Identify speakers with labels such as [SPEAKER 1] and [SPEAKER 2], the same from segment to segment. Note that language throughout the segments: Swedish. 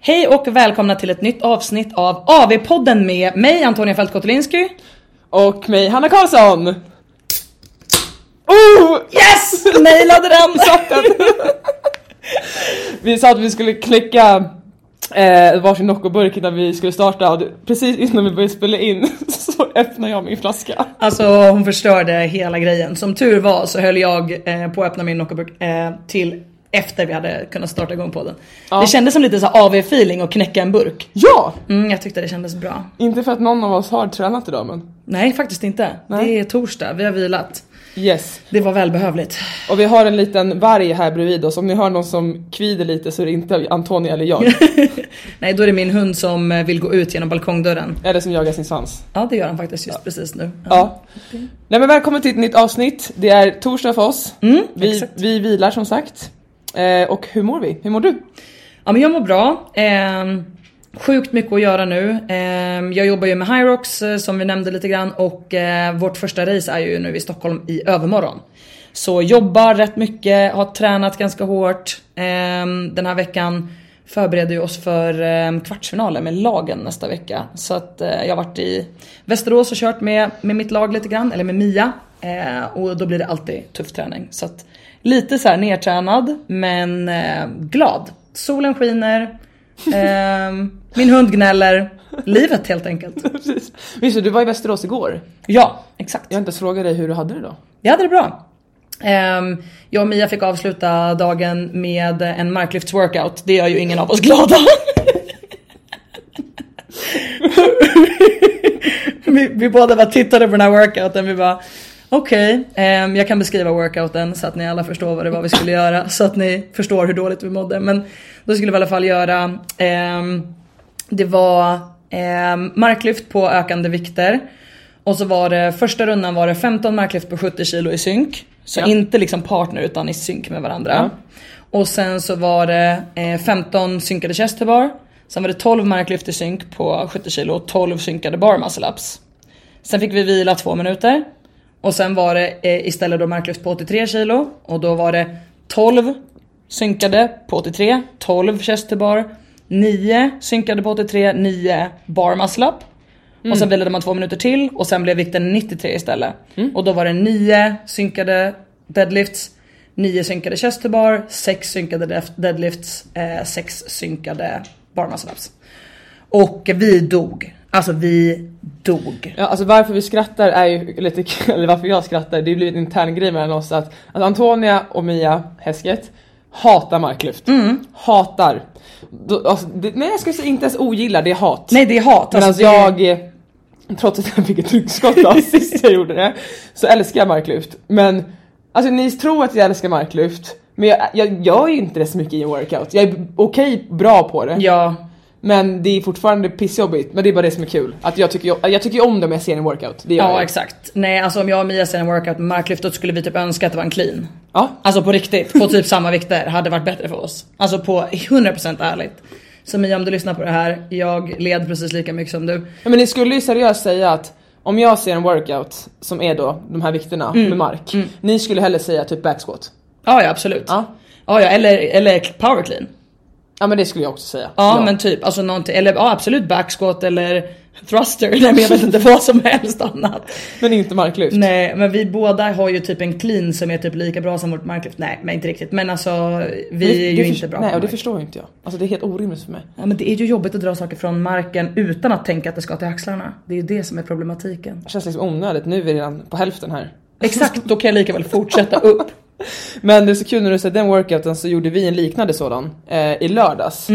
[SPEAKER 1] Hej och välkomna till ett nytt avsnitt av AV-podden med mig Antonia Fält Kotolinsky.
[SPEAKER 2] Och mig, Hanna Karlsson! Oh!
[SPEAKER 1] Yes! Nailade den!
[SPEAKER 2] Satt den. vi sa att vi skulle klicka eh, varsin Noccoburk innan vi skulle starta och precis innan vi började spela in så öppnade jag min flaska.
[SPEAKER 1] Alltså hon förstörde hela grejen. Som tur var så höll jag eh, på att öppna min Noccoburk eh, till efter vi hade kunnat starta igång podden.
[SPEAKER 2] Ja.
[SPEAKER 1] Det kändes som lite så här AV-feeling att knäcka en burk.
[SPEAKER 2] Ja!
[SPEAKER 1] Mm, jag tyckte det kändes bra.
[SPEAKER 2] Inte för att någon av oss har tränat idag men
[SPEAKER 1] Nej faktiskt inte.
[SPEAKER 2] Nej.
[SPEAKER 1] Det är torsdag, vi har vilat.
[SPEAKER 2] yes.
[SPEAKER 1] Det var välbehövligt.
[SPEAKER 2] Och vi har en liten varg här bredvid oss. Om ni hör någon som kvider lite så är det inte Antonija eller jag.
[SPEAKER 1] Nej då är det min hund som eh, vill gå ut genom balkongdörren.
[SPEAKER 2] eller som jagar sin svans.
[SPEAKER 1] Ja det gör han faktiskt just precis nu.
[SPEAKER 2] Ja. Nej men välkommen till ett nytt avsnitt. Det är torsdag för oss.
[SPEAKER 1] Mm,
[SPEAKER 2] vi,
[SPEAKER 1] exakt.
[SPEAKER 2] vi vilar som sagt. Eh, och hur mår vi? Hur mår du?
[SPEAKER 1] Ja men jag mår bra. Eh, sjukt mycket att göra nu. Eh, jag jobbar ju med Hyrox eh, som vi nämnde lite grann och eh, vårt första race är ju nu i Stockholm i övermorgon. Så jobbar rätt mycket, har tränat ganska hårt. Ehm, den här veckan förbereder ju oss för ehm, kvartsfinalen med lagen nästa vecka. Så att eh, jag har varit i Västerås och kört med, med mitt lag lite grann, eller med Mia. Eh, och då blir det alltid tuff träning. Så att lite så här nertränad men eh, glad. Solen skiner, ehm, min hund gnäller. Livet helt enkelt.
[SPEAKER 2] Visst du, var i Västerås igår.
[SPEAKER 1] Ja, exakt.
[SPEAKER 2] Jag har inte ens frågat dig hur du hade det då.
[SPEAKER 1] Jag hade det bra. Ehm, jag och Mia fick avsluta dagen med en marklyfts workout. Det gör ju ingen av oss glada. vi, vi båda bara tittade på den här workouten. Vi bara okej, ehm, jag kan beskriva workouten så att ni alla förstår vad det var vi skulle göra. Så att ni förstår hur dåligt vi mådde. Men då skulle vi i alla fall göra, ehm, det var ehm, marklyft på ökande vikter. Och så var det, första rundan var det 15 marklyft på 70 kilo i synk. Så
[SPEAKER 2] Ja.
[SPEAKER 1] inte liksom partner utan i synk med varandra. Och sen så var det eh, 15 synkade chest bar. Sen var det 12 marklyft i synk på 70 kilo och 12 synkade bar muscle ups. Sen fick vi vila två minuter. Och sen var det eh, istället då marklyft på 83 kilo. Och då var det 12 synkade på 83, 12 chest to bar, 9 synkade på 83, 9 bar muscle up. Och sen vilade man två minuter till och sen blev vikten 93 istället. Och då var det 9 synkade deadlifts, 9 synkade chest to bar, 6 synkade deadlifts, 6 synkade bar muscle ups. Och vi dog. Alltså vi dog.
[SPEAKER 2] Ja, alltså varför vi skrattar är ju lite kul, eller varför jag skrattar, det blir en intern grej mellan oss att, att Antonia och Mia Häsket hatar marklyft.
[SPEAKER 1] Mm.
[SPEAKER 2] Hatar. Då, alltså, det, nej jag skulle säga inte ens ogillar, det är hat.
[SPEAKER 1] Nej det är hat.
[SPEAKER 2] Medan
[SPEAKER 1] Alltså, det är-
[SPEAKER 2] jag, eh, trots att jag fick ett ryggskott av sist jag gjorde det, så älskar jag marklyft. Men alltså ni tror att jag älskar marklyft, men jag, jag gör ju inte det så mycket i en workout. Jag är okej bra på det.
[SPEAKER 1] Ja,
[SPEAKER 2] Men det är fortfarande pissjobbigt, men det är bara det som är kul. Att jag tycker, jag tycker ju om det om jag ser en workout. Det gör
[SPEAKER 1] ja
[SPEAKER 2] jag.
[SPEAKER 1] exakt. Nej alltså om jag och Mia ser en workout med marklyft då skulle vi typ önska att det var en clean.
[SPEAKER 2] Ja.
[SPEAKER 1] Alltså på riktigt, på typ samma vikter hade varit bättre för oss. Alltså på 100% ärligt. Så Mia om du lyssnar på det här, jag led precis lika mycket som du.
[SPEAKER 2] Ja, men ni skulle ju seriöst säga att om jag ser en workout som är då de här vikterna
[SPEAKER 1] Mm.
[SPEAKER 2] med mark, ni skulle hellre säga typ backsquat.
[SPEAKER 1] Ja ja absolut.
[SPEAKER 2] Ja.
[SPEAKER 1] Ja, ja eller, eller power clean.
[SPEAKER 2] Ja men det skulle jag också säga.
[SPEAKER 1] Ja, men typ alltså någonting, eller ja absolut backsquat eller thruster, nej men jag vet inte vad som helst annat.
[SPEAKER 2] Men inte marklyft.
[SPEAKER 1] Nej men vi båda har ju typ en clean som är typ lika bra som vårt marklyft. Nej men inte riktigt men alltså vi
[SPEAKER 2] Det-
[SPEAKER 1] är ju inte bra
[SPEAKER 2] Nej
[SPEAKER 1] på
[SPEAKER 2] och det förstår inte jag. Alltså det är helt orimligt för mig.
[SPEAKER 1] Ja men det är ju jobbigt att dra saker från marken utan att tänka att det ska till axlarna. Det är ju det som är problematiken.
[SPEAKER 2] Det känns liksom onödigt, nu är vi redan på hälften här.
[SPEAKER 1] Exakt, då kan jag lika väl fortsätta upp.
[SPEAKER 2] Men det är så kul när du säger den workouten så gjorde vi en liknande sådan eh, i lördags.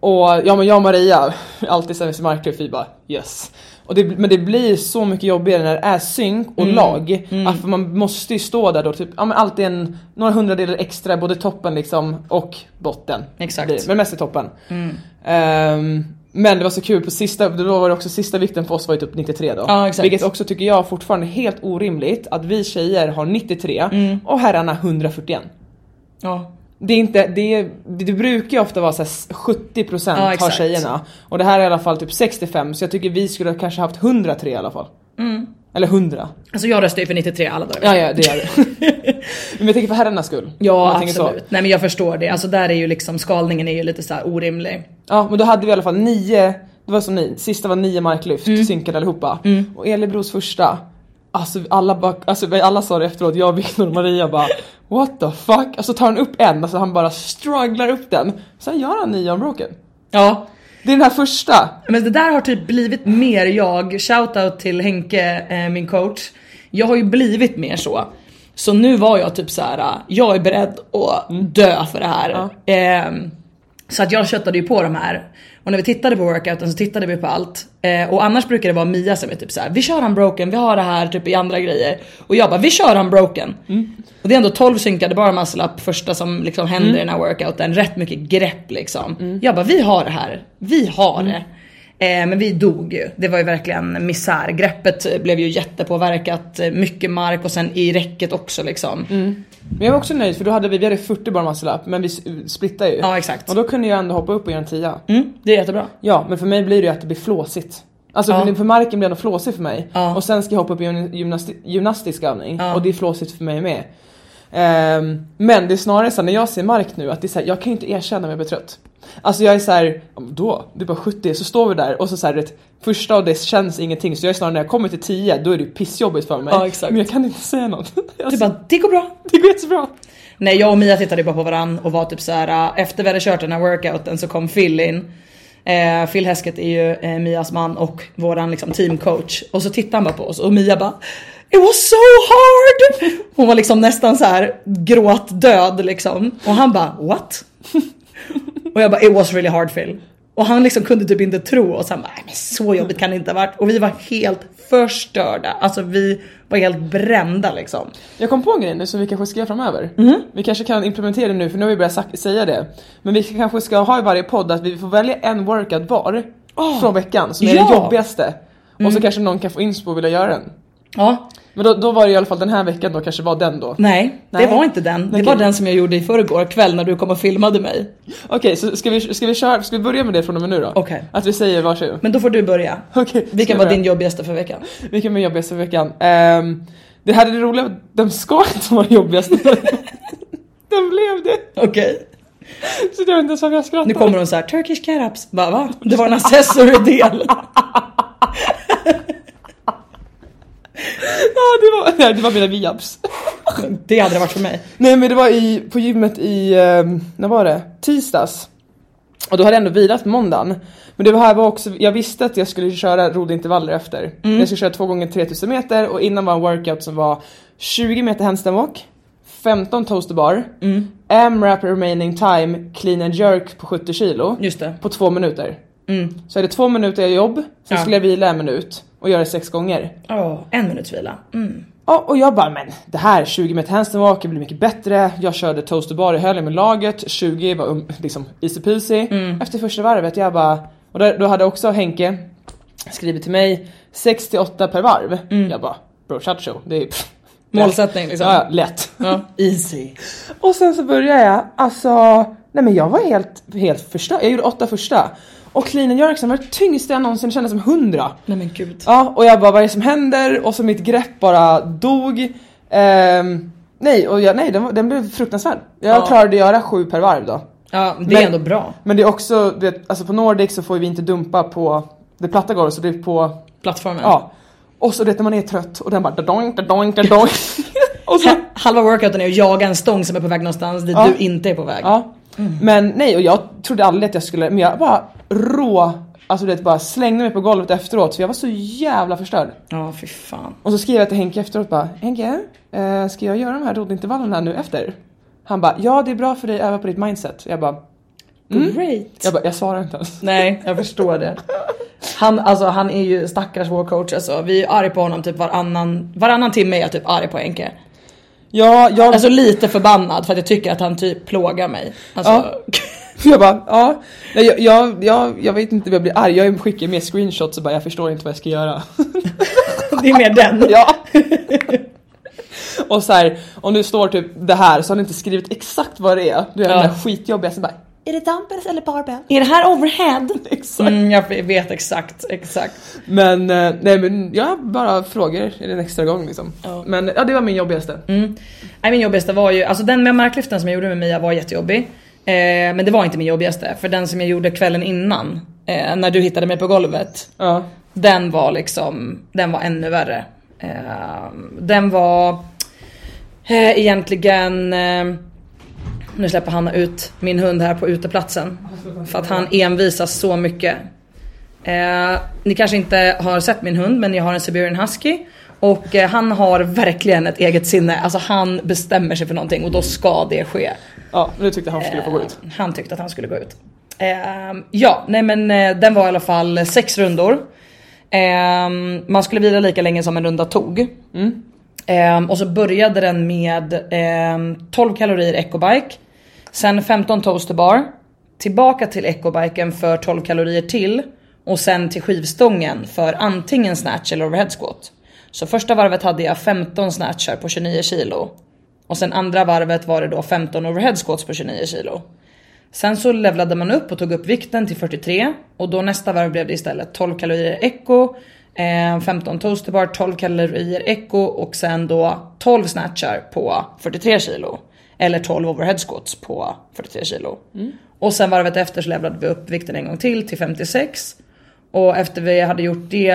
[SPEAKER 2] Och ja men jag och Maria, alltid sen vi marklyft, vi bara yes. Och det, men det blir så mycket jobbigare när det är synk och lag. Att man måste ju stå där då, typ, ja men alltid en, några hundradelar extra både toppen liksom och botten.
[SPEAKER 1] Exakt.
[SPEAKER 2] Blir Men mest i toppen. Ehm, men det var så kul, på sista, då var det också sista vikten för oss var ju typ 93 då.
[SPEAKER 1] Ja, exakt.
[SPEAKER 2] Vilket också tycker jag fortfarande är helt orimligt att vi tjejer har 93 och herrarna 141.
[SPEAKER 1] Ja.
[SPEAKER 2] Det, är inte, det, är, det, brukar ju ofta vara så här 70%
[SPEAKER 1] Ja,
[SPEAKER 2] har tjejerna. Och det här är i alla fall typ 65 så jag tycker vi skulle kanske haft 103 i alla fall. Eller 100.
[SPEAKER 1] Alltså jag röstar ju för 93 alla dagar.
[SPEAKER 2] Ja ja det gör det. men jag tänker för herrarnas skull.
[SPEAKER 1] Ja absolut. Nej men jag förstår det. Alltså där är ju liksom skalningen är ju lite så här orimlig.
[SPEAKER 2] Ja men då hade vi i alla fall nio, det var som ni, sista var nio marklyft,
[SPEAKER 1] Mm.
[SPEAKER 2] synkade allihopa. Och Elibros första, alltså alla, bara, alltså alla sa det efteråt, jag, Viktor och Maria bara What the fuck? Alltså tar han upp en, alltså han bara strugglar upp den. Sen gör han nio unbroken.
[SPEAKER 1] Ja.
[SPEAKER 2] Det är den här första.
[SPEAKER 1] Men det där har typ blivit mer jag. Shoutout till Henke, eh, min coach. Jag har ju blivit mer så. Så nu var jag typ så här. äh, jag är beredd att dö för det här. Ehm, så att jag köttade ju på de här. Och när vi tittade på workouten så tittade vi på allt. Eh, och annars brukar det vara Mia som är typ så här. vi kör unbroken, vi har det här typ i andra grejer. Och jag bara, vi kör unbroken. Och det är ändå 12 synkade bara muscle up första som liksom händer i den här workouten. Rätt mycket grepp liksom. Jag bara, vi har det här. Vi har det. Eh, men vi dog ju. Det var ju verkligen misär. Greppet blev ju jättepåverkat. Mycket mark och sen i räcket också liksom.
[SPEAKER 2] Men jag var också nöjd för då hade vi, vi hade 40 bar muscle up men vi splittade ju.
[SPEAKER 1] Ja exakt.
[SPEAKER 2] Och då kunde jag ändå hoppa upp och göra en 10.
[SPEAKER 1] Mm, det är jättebra.
[SPEAKER 2] Ja men för mig blir det ju att det blir flåsigt. Alltså
[SPEAKER 1] Ja.
[SPEAKER 2] för, för marken blir ändå flåsig för mig.
[SPEAKER 1] Ja.
[SPEAKER 2] Och sen ska jag hoppa upp i en gymnasti- gymnastisk övning
[SPEAKER 1] Ja.
[SPEAKER 2] och det är flåsigt för mig med. Ehm, men det är snarare så här, när jag ser mark nu att det är så här, jag kan ju inte erkänna om jag blir trött. Alltså jag är så här, då, det är bara 70 så står vi där och så, så här, det första och det känns ingenting så jag är snarare när jag kommer till 10 då är det pissjobbigt för mig.
[SPEAKER 1] Ja, exakt.
[SPEAKER 2] Men jag kan inte säga något.
[SPEAKER 1] Du
[SPEAKER 2] Alltså,
[SPEAKER 1] bara, det går bra.
[SPEAKER 2] det går jättebra.
[SPEAKER 1] Nej jag och Mia tittade bara på varann och var typ så här. äh, efter vi hade kört den här workouten så kom Phil in. Eh, Phil Hesketh är ju eh, Mias man och våran liksom teamcoach. Och så tittade han bara på oss och Mia bara It was so hard! Hon var liksom nästan så här gråtdöd liksom. Och han bara what? och jag bara it was really hard Phil. Och han liksom kunde typ inte tro och sen bara "Nej, men så jobbigt kan det inte ha varit. Och vi var helt förstörda. Alltså vi var helt brända liksom.
[SPEAKER 2] Jag kom på en grej nu som vi kanske ska göra framöver.
[SPEAKER 1] Mm.
[SPEAKER 2] Vi kanske kan implementera det nu för nu har vi börjat säga det. Men vi kanske ska ha i varje podd att vi får välja en workout var från veckan som är
[SPEAKER 1] ja.
[SPEAKER 2] det jobbigaste. Och
[SPEAKER 1] Mm.
[SPEAKER 2] så kanske någon kan få inspo och vilja göra den.
[SPEAKER 1] Ja,
[SPEAKER 2] Men då, då var det i alla fall den här veckan då kanske var den då.
[SPEAKER 1] Nej,
[SPEAKER 2] Nej.
[SPEAKER 1] det var inte den. Det
[SPEAKER 2] Okej.
[SPEAKER 1] var den som jag gjorde i förrgår kväll när du kom och filmade mig.
[SPEAKER 2] Okej så ska vi, ska vi köra, ska vi börja med det från och med nu då?
[SPEAKER 1] Okej.
[SPEAKER 2] Att vi säger varsin.
[SPEAKER 1] Men då får du börja.
[SPEAKER 2] Okej.
[SPEAKER 1] Vilken var din jobbigaste för veckan?
[SPEAKER 2] Vilken var jobbigast för veckan? Ehm, det hade det roliga, den ska inte vara jobbigast. den blev det.
[SPEAKER 1] Okej.
[SPEAKER 2] Så jag vet inte varför jag skrattar.
[SPEAKER 1] Nu kommer hon så här, Turkish cat-ups. Bara, va? Det var en accessory-del.
[SPEAKER 2] Ja det var, nej, det var mina viabs.
[SPEAKER 1] Det hade det varit för mig.
[SPEAKER 2] Nej men det var i, på gymmet i, um, när var det? Tisdags. Och då hade jag ändå vilat på måndagen. Men det här var också, jag visste att jag skulle köra roddintervaller efter. Jag skulle köra två gånger 3000 meter och innan var en workout som var 20 meter handstand walk, 15 toaster bar, AMRAP remaining time clean and jerk på 70 kilo
[SPEAKER 1] Just det.
[SPEAKER 2] på två minuter. Så är det två minuter jobb, sen
[SPEAKER 1] Ja.
[SPEAKER 2] skulle jag vila en minut och göra det sex gånger.
[SPEAKER 1] Åh, en minuts vila. Mm.
[SPEAKER 2] Ja, och jag bara men det här 20 meter handstand walk blir mycket bättre. Jag körde toaster bar i höll med laget, 20 var um, liksom easy peasy. Efter första varvet jag bara, och där, då hade också Henke skrivit till mig 68 per varv. Jag bara bro show, det är pff,
[SPEAKER 1] Målsättning liksom.
[SPEAKER 2] Ja, ja, lätt.
[SPEAKER 1] Ja, easy.
[SPEAKER 2] Och sen så började jag, alltså, nej men jag var helt, helt förstörd. Jag gjorde åtta första. Och jerk som var det tyngsta jag någonsin kände som 100.
[SPEAKER 1] Nej men gud.
[SPEAKER 2] Ja, och jag bara vad är det som händer? Och så mitt grepp bara dog. Ehm, Nej, och jag, nej den, den blev fruktansvärd. Jag
[SPEAKER 1] Ja.
[SPEAKER 2] klarade göra sju per varv då.
[SPEAKER 1] Ja, det är
[SPEAKER 2] Men-
[SPEAKER 1] ändå bra.
[SPEAKER 2] Men det är också, du vet, alltså på Nordic så får vi inte dumpa på det platta golvet så det är på,
[SPEAKER 1] Plattformen.
[SPEAKER 2] ja. Och så vet när man är trött och den bara doink, doink, doink. och så,
[SPEAKER 1] Halva workouten är att jaga en stång som är på väg någonstans dit
[SPEAKER 2] Ja.
[SPEAKER 1] du inte är på väg.
[SPEAKER 2] ja. Men nej, och jag trodde aldrig att jag skulle, men jag bara rå, alltså du vet bara slängde mig på golvet efteråt för jag var så jävla förstörd.
[SPEAKER 1] Ja, fy fan.
[SPEAKER 2] Och så skrev jag till Henke efteråt bara, Henke, eh, ska jag göra de här roddintervallerna nu efter? Han bara, ja det är bra för dig, öva på ditt mindset. Jag bara,
[SPEAKER 1] Great.
[SPEAKER 2] jag, bara, jag svarar inte ens.
[SPEAKER 1] Nej, jag förstår det. Han, alltså, han är ju stackars vår coach alltså. Vi är arg på honom typ varannan, varannan timme är jag typ arg på Henke.
[SPEAKER 2] Ja, jag,
[SPEAKER 1] Alltså lite förbannad för att jag tycker att han typ plågar mig. Alltså,
[SPEAKER 2] Ja. jag bara, ja. Jag, jag, jag, jag vet inte vad jag blir arg, jag skickar med screenshots och bara, jag förstår inte vad jag ska göra.
[SPEAKER 1] det är mer den.
[SPEAKER 2] ja. och så här, om det står typ det här så har ni inte skrivit exakt vad det är. Du är
[SPEAKER 1] Ja.
[SPEAKER 2] den där skitjobbiga så bara, är det dumbbells eller barbell?
[SPEAKER 1] Är det här overhead?
[SPEAKER 2] Exakt.
[SPEAKER 1] Mm, jag vet exakt, exakt.
[SPEAKER 2] Men, eh, nej men jag bara frågar en extra gång liksom.
[SPEAKER 1] Ja.
[SPEAKER 2] Men ja, det var min jobbigaste.
[SPEAKER 1] Mm. Nej, min jobbigaste var ju, alltså den med marklyften som jag gjorde med Mia var jättejobbig. Eh, men det var inte min jobbigaste, för den som jag gjorde kvällen innan, eh, när du hittade mig på golvet,
[SPEAKER 2] Ja.
[SPEAKER 1] den var liksom, den var ännu värre. Eh, den var eh, egentligen, eh, nu släpper Hanna ut min hund här på uteplatsen. För att han envisas så mycket. Eh, ni kanske inte har sett min hund men jag har en Siberian Husky. Och eh, han har verkligen ett eget sinne. Alltså han bestämmer sig för någonting och då ska det ske.
[SPEAKER 2] Ja, du tyckte han skulle få gå ut.
[SPEAKER 1] Eh, Han tyckte att han skulle gå ut. Eh, ja, nej men eh, den var i alla fall sex rundor. Eh, man skulle vila lika länge som en runda tog. Eh, och så började den med eh, 12 kalorier ecobike. Sen 15 toaster bar. Tillbaka till ecobiken för 12 kalorier till. Och sen till skivstången för antingen snatch eller overhead squat. Så första varvet hade jag 15 snatchar på 29 kilo. Och sen andra varvet var det då 15 overhead squats på 29 kilo. Sen så levlade man upp och tog upp vikten till 43 och då nästa varv blev det istället 12 kalorier echo, 15 eh, toasterbar, 12 kalorier echo och sen då 12 snatchar på 43 kilo. Eller 12 overhead squats på 43 kilo. Och sen varvet efter så levlade vi upp vikten en gång till till 56. Och efter vi hade gjort det,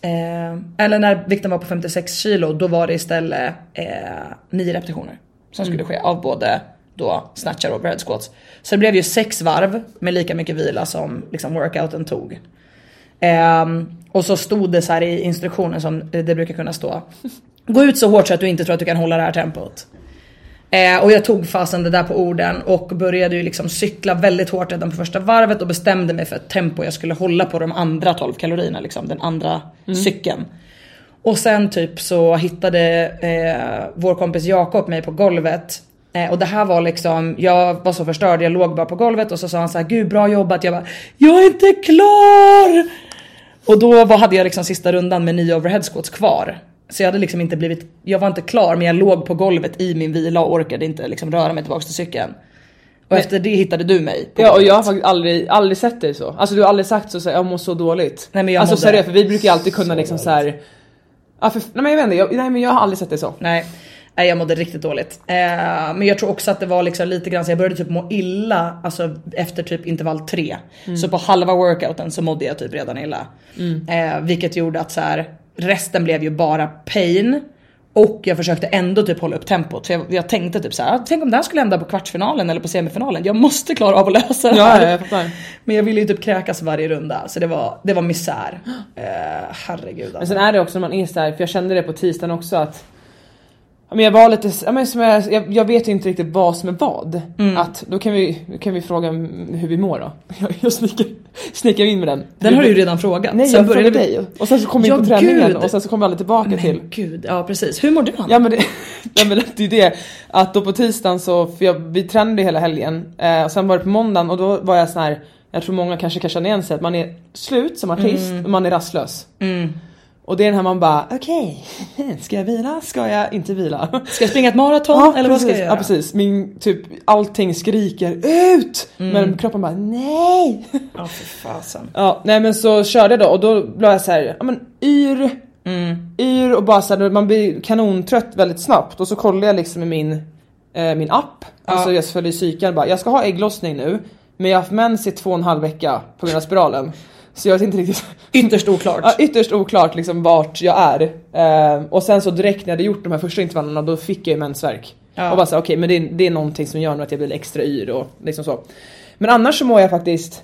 [SPEAKER 1] eh, eller när vikten var på 56 kilo, då var det istället eh, 9 repetitioner som skulle ske av både då snatchar och overhead squats. Så det blev ju sex varv med lika mycket vila som liksom workouten tog. Ehm, och så stod det så här i instruktionen som det brukar kunna stå. Gå ut så hårt så att du inte tror att du kan hålla det här tempot. Eh, och jag tog fasen det där på orden och började ju liksom cykla väldigt hårt redan på första varvet och bestämde mig för ett tempo jag skulle hålla på de andra 12 kalorierna, liksom den andra cykeln. Och sen typ så hittade eh, vår kompis Jakob mig på golvet. Eh, och det här var liksom, jag var så förstörd, jag låg bara på golvet och så sa han så här: gud bra jobbat. Jag bara, jag är inte klar! Och då var, hade jag liksom sista rundan med nio overhead squats kvar. Så jag hade liksom inte blivit, jag var inte klar men jag låg på golvet i min vila och orkade inte liksom röra mig tillbaka till cykeln. Och efter det hittade du mig.
[SPEAKER 2] Ja och jag har faktiskt aldrig, aldrig sett dig så. Alltså du har aldrig sagt så, så här, jag mår så dåligt.
[SPEAKER 1] Nej, men jag
[SPEAKER 2] alltså seriöst, för vi brukar ju alltid kunna
[SPEAKER 1] så
[SPEAKER 2] liksom så här. Ja, för, nej men jag vet inte, jag, nej men jag har aldrig sett dig så.
[SPEAKER 1] Nej, nej jag mådde riktigt dåligt. Eh, men jag tror också att det var liksom lite grann så jag började typ må illa alltså efter typ intervall 3. Så på halva workouten så mådde jag typ redan illa. Eh, vilket gjorde att så här, resten blev ju bara pain. Och jag försökte ändå typ hålla upp tempot. För jag, jag tänkte typ så här, "Ah, tänk om det här skulle hända på kvartsfinalen eller på semifinalen. Jag måste klara av att lösa det här.
[SPEAKER 2] ja, jag fattar.
[SPEAKER 1] Men jag ville ju typ kräkas varje runda. Så det var, det var misär. Eh, herregud
[SPEAKER 2] Men
[SPEAKER 1] alltså.
[SPEAKER 2] sen är det också när man är så här, för jag kände det på tisdagen också att men jag var lite, ja, men som jag, jag, jag vet inte riktigt vad som är vad.
[SPEAKER 1] Mm.
[SPEAKER 2] Att då kan vi, kan vi fråga hur vi mår då. Jag, jag snickar, snickar in med den.
[SPEAKER 1] Den har du ju redan frågat.
[SPEAKER 2] Nej
[SPEAKER 1] Sen
[SPEAKER 2] jag frågade
[SPEAKER 1] vi-
[SPEAKER 2] dig och sen så kom vi
[SPEAKER 1] Ja,
[SPEAKER 2] in på träningen
[SPEAKER 1] gud.
[SPEAKER 2] och sen så kom vi aldrig tillbaka till
[SPEAKER 1] Men gud, ja precis. Hur mår du Anna?
[SPEAKER 2] Ja men det, ja, men det är det att då på tisdagen så, för jag, vi tränade hela helgen eh, och sen var det på måndagen och då var jag sån här jag tror många kanske kan känna igen sig att man är slut som artist och man är rastlös.
[SPEAKER 1] Mm.
[SPEAKER 2] Och det är den här man bara okej, ska jag vila? Ska jag inte vila?
[SPEAKER 1] Ska jag springa ett maraton eller vad ska jag
[SPEAKER 2] precis,
[SPEAKER 1] göra?
[SPEAKER 2] Ja precis, min typ allting skriker ut
[SPEAKER 1] Mm.
[SPEAKER 2] men kroppen bara nej.
[SPEAKER 1] Ja för fasen.
[SPEAKER 2] Ja nej men så körde jag då och då blev jag så här, ja men yr, Yr och bara såhär, man blir kanontrött väldigt snabbt och så kollar jag liksom i min, eh, min app, alltså jag följer cykeln bara, jag ska ha ägglossning nu men jag har haft mens i två och en halv vecka på grund av spiralen. Så jag vet inte riktigt
[SPEAKER 1] Ytterst oklart.
[SPEAKER 2] Ja, ytterst oklart liksom vart jag är. Eh, och sen så direkt när jag hade gjort de här första intervallerna då fick jag ju mensvärk.
[SPEAKER 1] Ja.
[SPEAKER 2] Och bara så okej men det, är- det är någonting som gör nu att jag blir extra yr och liksom så. Men annars så mår jag faktiskt,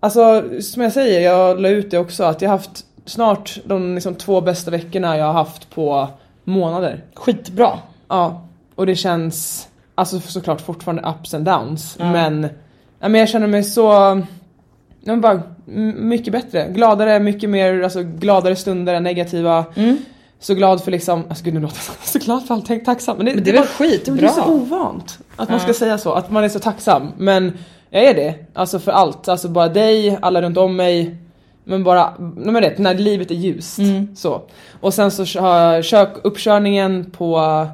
[SPEAKER 2] alltså som jag säger, jag la ut det också att jag har haft snart de liksom, två bästa veckorna jag har haft på månader.
[SPEAKER 1] Skitbra.
[SPEAKER 2] Ja, och det känns, alltså såklart fortfarande ups and downs men, ja, men jag känner mig så, men bara mycket bättre, gladare, mycket mer, alltså gladare stunder än negativa.
[SPEAKER 1] Mm.
[SPEAKER 2] Så glad för liksom, alltså gud nu låter jag så glad för allting, tacksam. Men det,
[SPEAKER 1] Men det är väl
[SPEAKER 2] bara-
[SPEAKER 1] skitbra.
[SPEAKER 2] Det är så ovant att man ska säga så, att man är så tacksam. Men jag är det, alltså för allt. Alltså bara dig, alla runt om mig. Men bara, men det, när livet är ljust.
[SPEAKER 1] Mm.
[SPEAKER 2] Så. Och sen så har jag uppkörningen på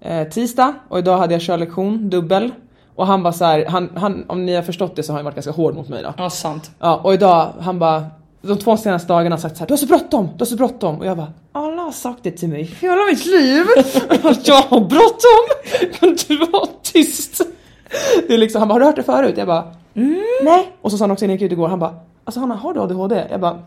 [SPEAKER 2] eh, tisdag och idag hade jag körlektion, dubbel. Och han bara så här, han, han, om ni har förstått det så har han varit ganska hård mot mig då.
[SPEAKER 1] Ja, sant.
[SPEAKER 2] Ja, och idag, han bara de två senaste dagarna har sagt så här, du har så bråttom, du har så bråttom. Och jag bara, alla har sagt det till mig hela mitt liv. att jag har bråttom. Kan du vara tyst? Det är liksom, han bara, har du hört det förut? Jag bara, nej. Och så sa han också innan jag gick ut igår, han bara, alltså Hanna har du ADHD? Jag bara,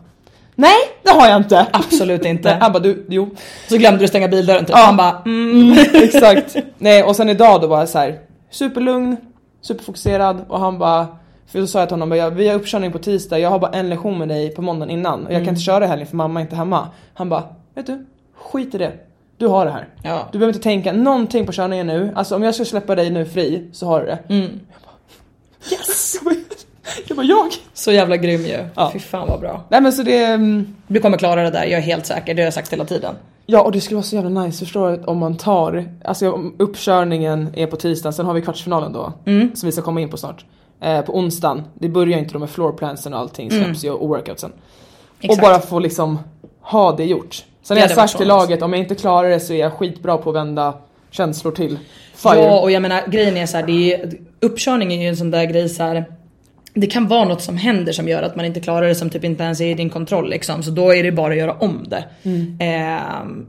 [SPEAKER 2] nej det har jag inte.
[SPEAKER 1] Absolut inte.
[SPEAKER 2] Han bara, du, jo.
[SPEAKER 1] Så glömde du stänga bildörren typ.
[SPEAKER 2] Ja.
[SPEAKER 1] Han bara mm.
[SPEAKER 2] Exakt. Nej och sen idag då var jag så här superlugn, superfokuserad och han bara för då sa jag till honom, bara, vi har uppkörning på tisdag, jag har bara en lektion med dig på måndagen innan och jag kan inte köra i helgen för mamma är inte hemma. Han bara, vet du, skit i det. Du har det här.
[SPEAKER 1] Ja.
[SPEAKER 2] Du behöver inte tänka någonting på körningen nu, alltså om jag ska släppa dig nu fri så har du det.
[SPEAKER 1] Mm.
[SPEAKER 2] Bara, yes! Jag bara, jag?
[SPEAKER 1] Så jävla grym ju.
[SPEAKER 2] Ja.
[SPEAKER 1] Fy fan vad bra.
[SPEAKER 2] Nej men så det, mm,
[SPEAKER 1] Du kommer klara det där, jag är helt säker. Det har jag sagt hela tiden.
[SPEAKER 2] Ja och det skulle vara så jävla nice, förstår du? Om man tar, alltså om uppkörningen är på tisdagen, sen har vi kvartsfinalen då.
[SPEAKER 1] Mm.
[SPEAKER 2] Som vi ska komma in på snart. Eh, på onsdagen, det börjar inte då med floorplansen och allting släpps ju och workoutsen.
[SPEAKER 1] Mm. Exakt.
[SPEAKER 2] Och bara få liksom ha det gjort. Sen har jag sagt till laget, om jag inte klarar det så är jag skitbra på att vända känslor till fire.
[SPEAKER 1] Ja och jag menar grejen är så här, det är, uppkörning är ju en sån där grej så här. Det kan vara något som händer som gör att man inte klarar det som typ inte ens är i din kontroll liksom. Så då är det bara att göra om det.
[SPEAKER 2] Mm.
[SPEAKER 1] Eh,